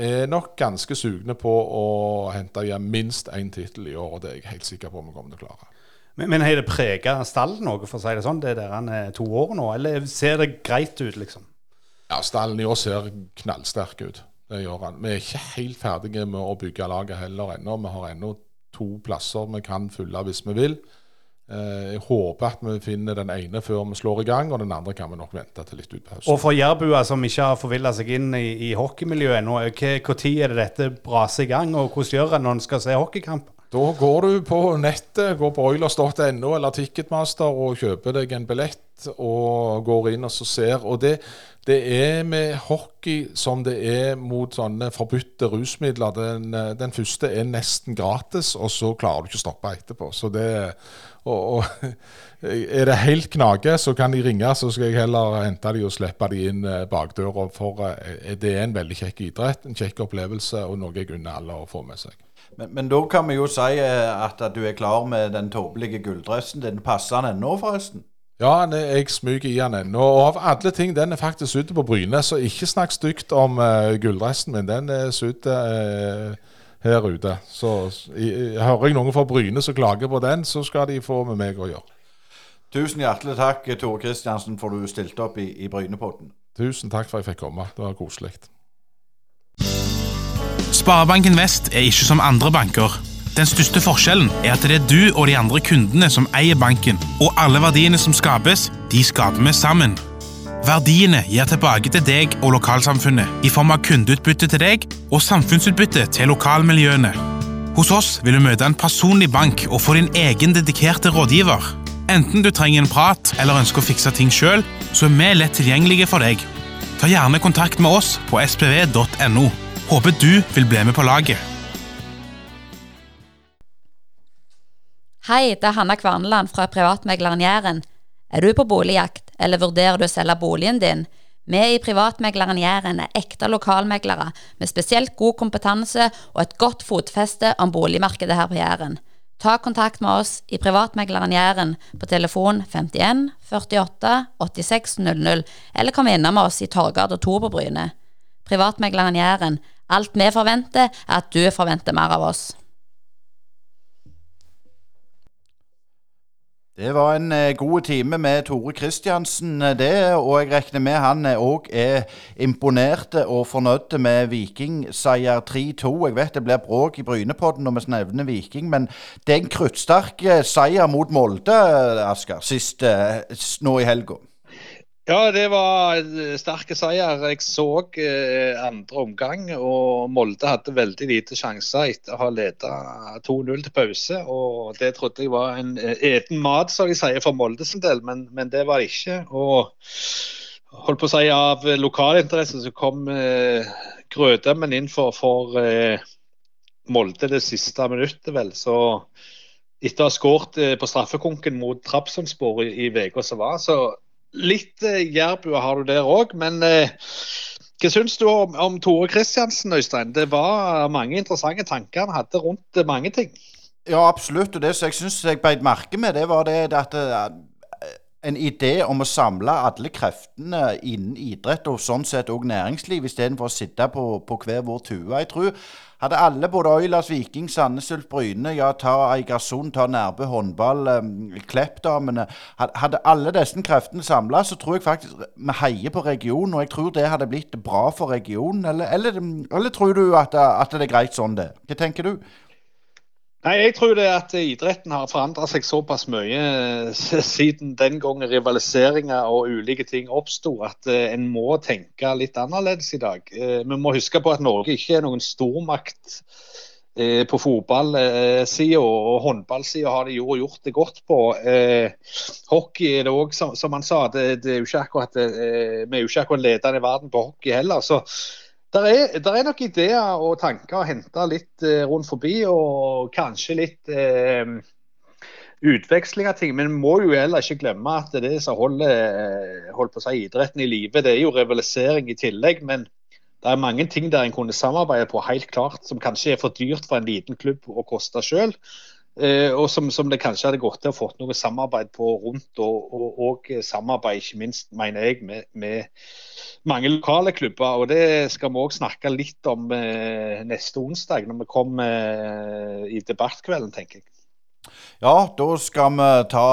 er nok ganske sugne på å hente hjem minst én tittel i år, og det er jeg helt sikker på vi kommer til å klare. Men, men har det prega stallen noe, for å si det sånn, det der han er to år nå? Eller ser det greit ut, liksom? Ja, stallen i år ser knallsterk ut. Det gjør han. Vi er ikke helt ferdige med å bygge laget heller ennå. Vi har ennå to plasser vi kan fylle hvis vi vil. Eh, jeg håper at vi finner den ene før vi slår i gang, og den andre kan vi nok vente til litt utpå. Og for jærbuer som ikke har forvilla seg inn i, i hockeymiljøet ennå, når er det dette braser i gang, og hvordan gjør en når en skal se hockeykamp? Da går du på nettet, går på oilers.no eller Ticketmaster og kjøper deg en billett og går inn og så ser. Og det, det er med hockey som det er mot sånne forbudte rusmidler. Den, den, første er nesten gratis, og så klarer du ikke å stoppe etterpå. Så det og, og, Er det helt knage, så kan de ringe, så skal jeg heller hente de og slippe de inn eh, bakdøra. For eh, det er en veldig kjekk idrett, en kjekk opplevelse, og noe jeg unner alle å få med seg. Men, men, da kan vi jo si eh, at, at du er klar med den tåpelige gulldressen din. Passer den ennå, forresten? Ja, jeg smyger i den ennå. Og av alle ting, den er faktisk ute på Bryne. Så ikke snakk stygt om uh, gulldressen min. Den er sydd uh, her ute. Så i, hører jeg noen fra Bryne som klager på den, så skal de få med meg å gjøre. Tusen hjertelig takk, Tore Kristiansen, for du stilte opp i, i Brynepodden. Tusen takk for at jeg fikk komme. Det var koselig. Sparebanken Vest er ikke som andre banker. Den største forskjellen er at det er du og de andre kundene som eier banken, og alle verdiene som skapes, de skaper vi sammen. Verdiene gir tilbake til deg og lokalsamfunnet i form av kundeutbytte til deg og samfunnsutbytte til lokalmiljøene. Hos oss vil du møte en personlig bank og få din egen dedikerte rådgiver. Enten du trenger en prat eller ønsker å fikse ting sjøl, så er vi lett tilgjengelige for deg. Ta gjerne kontakt med oss på spv.no. Håper du vil bli med på laget. Hei, det er Hanna Kvarneland fra Privatmegleren Jæren. Er du på boligjakt, eller vurderer du å selge boligen din? Vi i Privatmegleren Jæren er ekte lokalmeglere med spesielt god kompetanse og et godt fotfeste om boligmarkedet her på Jæren. Ta kontakt med oss i Privatmegleren Jæren på telefon 51 48 86 00, eller kom innom oss i Torgata 2 på. Privatmegleren Jæren Alt vi forventer, er at du forventer mer av oss. Det var en eh, god time med Tore Kristiansen, eh, det. Og jeg regner med han òg er imponerte og fornøyd med Viking-seier 3-2. Jeg vet det blir bråk i Brynepodden når vi nevner Viking, men det er en kruttsterk eh, seier mot Molde, Asker, sist nå i helga. Ja, det var sterke seier. Jeg så eh, andre omgang, og Molde hadde veldig lite sjanser etter å ha ledet 2-0 til pause. og Det trodde jeg var en eh, eten mat, som de sier, for Molde sin del, men, men, det var det ikke. Og holdt på å si av lokalinteresse så kom eh, Grødømmen inn for, for eh, Molde det siste minuttet, vel. Så etter å ha skåret eh, på straffekonken mot Trabzonspor i uka som var, så Litt eh, jærbua har du der òg, men eh, hva syns du om, om Tore Kristiansen, Øystein? Det var mange interessante tanker han hadde rundt mange ting. Ja, absolutt. Og det som jeg syns jeg beit merke med, det var det at eh, en idé om å samle alle kreftene innen idrett og sånn sett òg næringsliv, istedenfor å sitte på, på hver vår tue. Jeg tror hadde alle, både Oilers, Viking, Sandnes Ulf, Bryne, ja, ta Eigersund, ta Nærbø håndball, um, Klepp-damene Hadde alle disse kreftene samla, så tror jeg faktisk vi heier på regionen. Og jeg tror det hadde blitt bra for regionen. Eller, eller, eller tror du at, at, det er greit sånn det? Hva tenker du? Nei, Jeg tror det at idretten har forandra seg såpass mye eh, siden den gangen rivaliseringer og ulike ting oppsto, at eh, en må tenke litt annerledes i dag. Eh, vi må huske på at Norge ikke er noen stormakt på fotballsida og håndballsida har de jo gjort det godt på. Hockey er det òg, som han sa. Det, det er jo ikke akkurat, vi er jo ikke akkurat ledende i verden på hockey heller. så der er, der er, nok ideer og tanker å hente litt eh, rundt forbi, og kanskje litt eh, utveksling av ting. Men vi må jo heller ikke glemme at det som holder eh, holdt på å si, idretten i live, det er jo rivalisering i tillegg. Men det er mange ting der en kunne samarbeide på helt klart, som kanskje er for dyrt for en liten klubb å koste sjøl. Eh, og som, som, det kanskje hadde gått til å fått noe samarbeid på rundt, og, og, og samarbeid ikke minst, mener jeg, med, med, mange lokale klubber. og Det skal vi òg snakke litt om eh, neste onsdag, når vi kommer eh, i debattkvelden, tenker jeg. Ja, da skal vi ta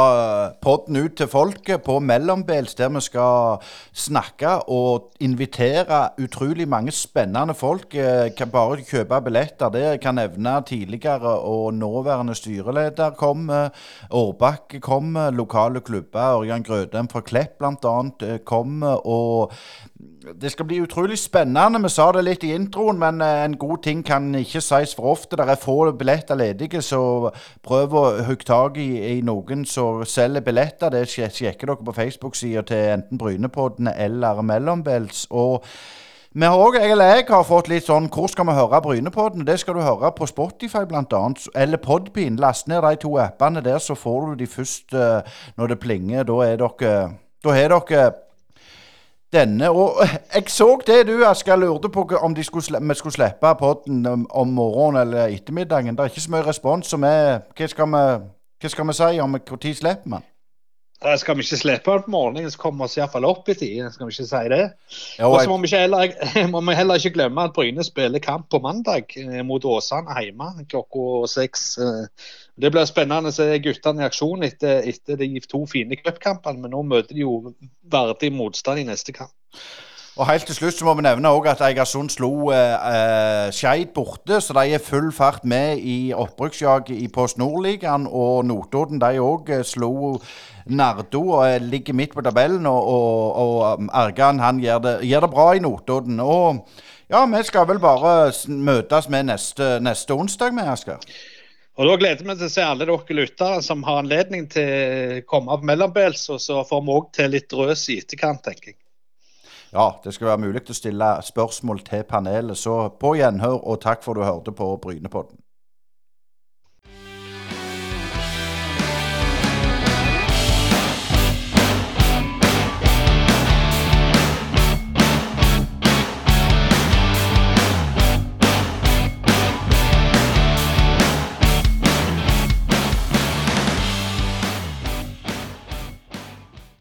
podden ut til folket på Mellombels, der vi skal snakke og invitere utrolig mange spennende folk. Eh, kan bare kjøpe billetter. Det kan nevne tidligere og nåværende styreleder kommer. Årbakk kommer. Lokale klubber. Ørjan Grødem fra Klepp bl.a. Eh, kommer. Og det skal bli utrolig spennende. Vi sa det litt i introen, men eh, en god ting kan ikke sies for ofte. Det er få billetter ledige, så prøv å hugge tak i, i, noen som selger billetter. Det sjekker dere på Facebook-sida til enten Brynepodden eller Mellombels. Og vi har jeg, eller jeg har fått litt sånn Hvor skal vi høre Brynepodden? Det skal du høre på Spotify bl.a. Eller Podbean. Last ned de to appene der, så får du de først uh, når det plinger. Da er dere Da har dere denne. Og jeg så det du, Asker, lurte på om vi skulle, skulle slippe podden om, om morgenen eller ettermiddagen. Det er ikke så mye respons. Som er, hva, skal vi, hva skal vi si om når slipper man? Skal vi ikke slippe den på morgenen, så kommer vi oss iallfall opp i tid. Skal vi ikke si det? Og så må, må, vi heller ikke glemme at Bryne spiller kamp på mandag eh, mot Åsane hjemme klokka seks. Eh, det blir spennende å se guttene i aksjon etter, etter de to fine cupkampene. Men nå møter de jo verdig motstand i neste kamp. Og helt til slutt så må vi nevne også at Eigersund slo eh, Skeid borte, så de er full fart med i opprykksjaget i Post Nord-ligaen. Og Notodden de òg eh, slo Nardo og eh, ligger midt på tabellen. Og, og, og Argan Ergan han gjør det, gjør det, bra i Notodden. Og ja, vi skal vel bare møtes med neste, neste onsdag med Asker. Og Da gleder vi til å se alle dere lyttere som har anledning til å komme av mellombels. Og så får vi òg til litt drøs i etterkant, tenker jeg. Ja, det skal være mulig å stille spørsmål til panelet. Så på gjenhør, og takk for du hørte på Brynepodden.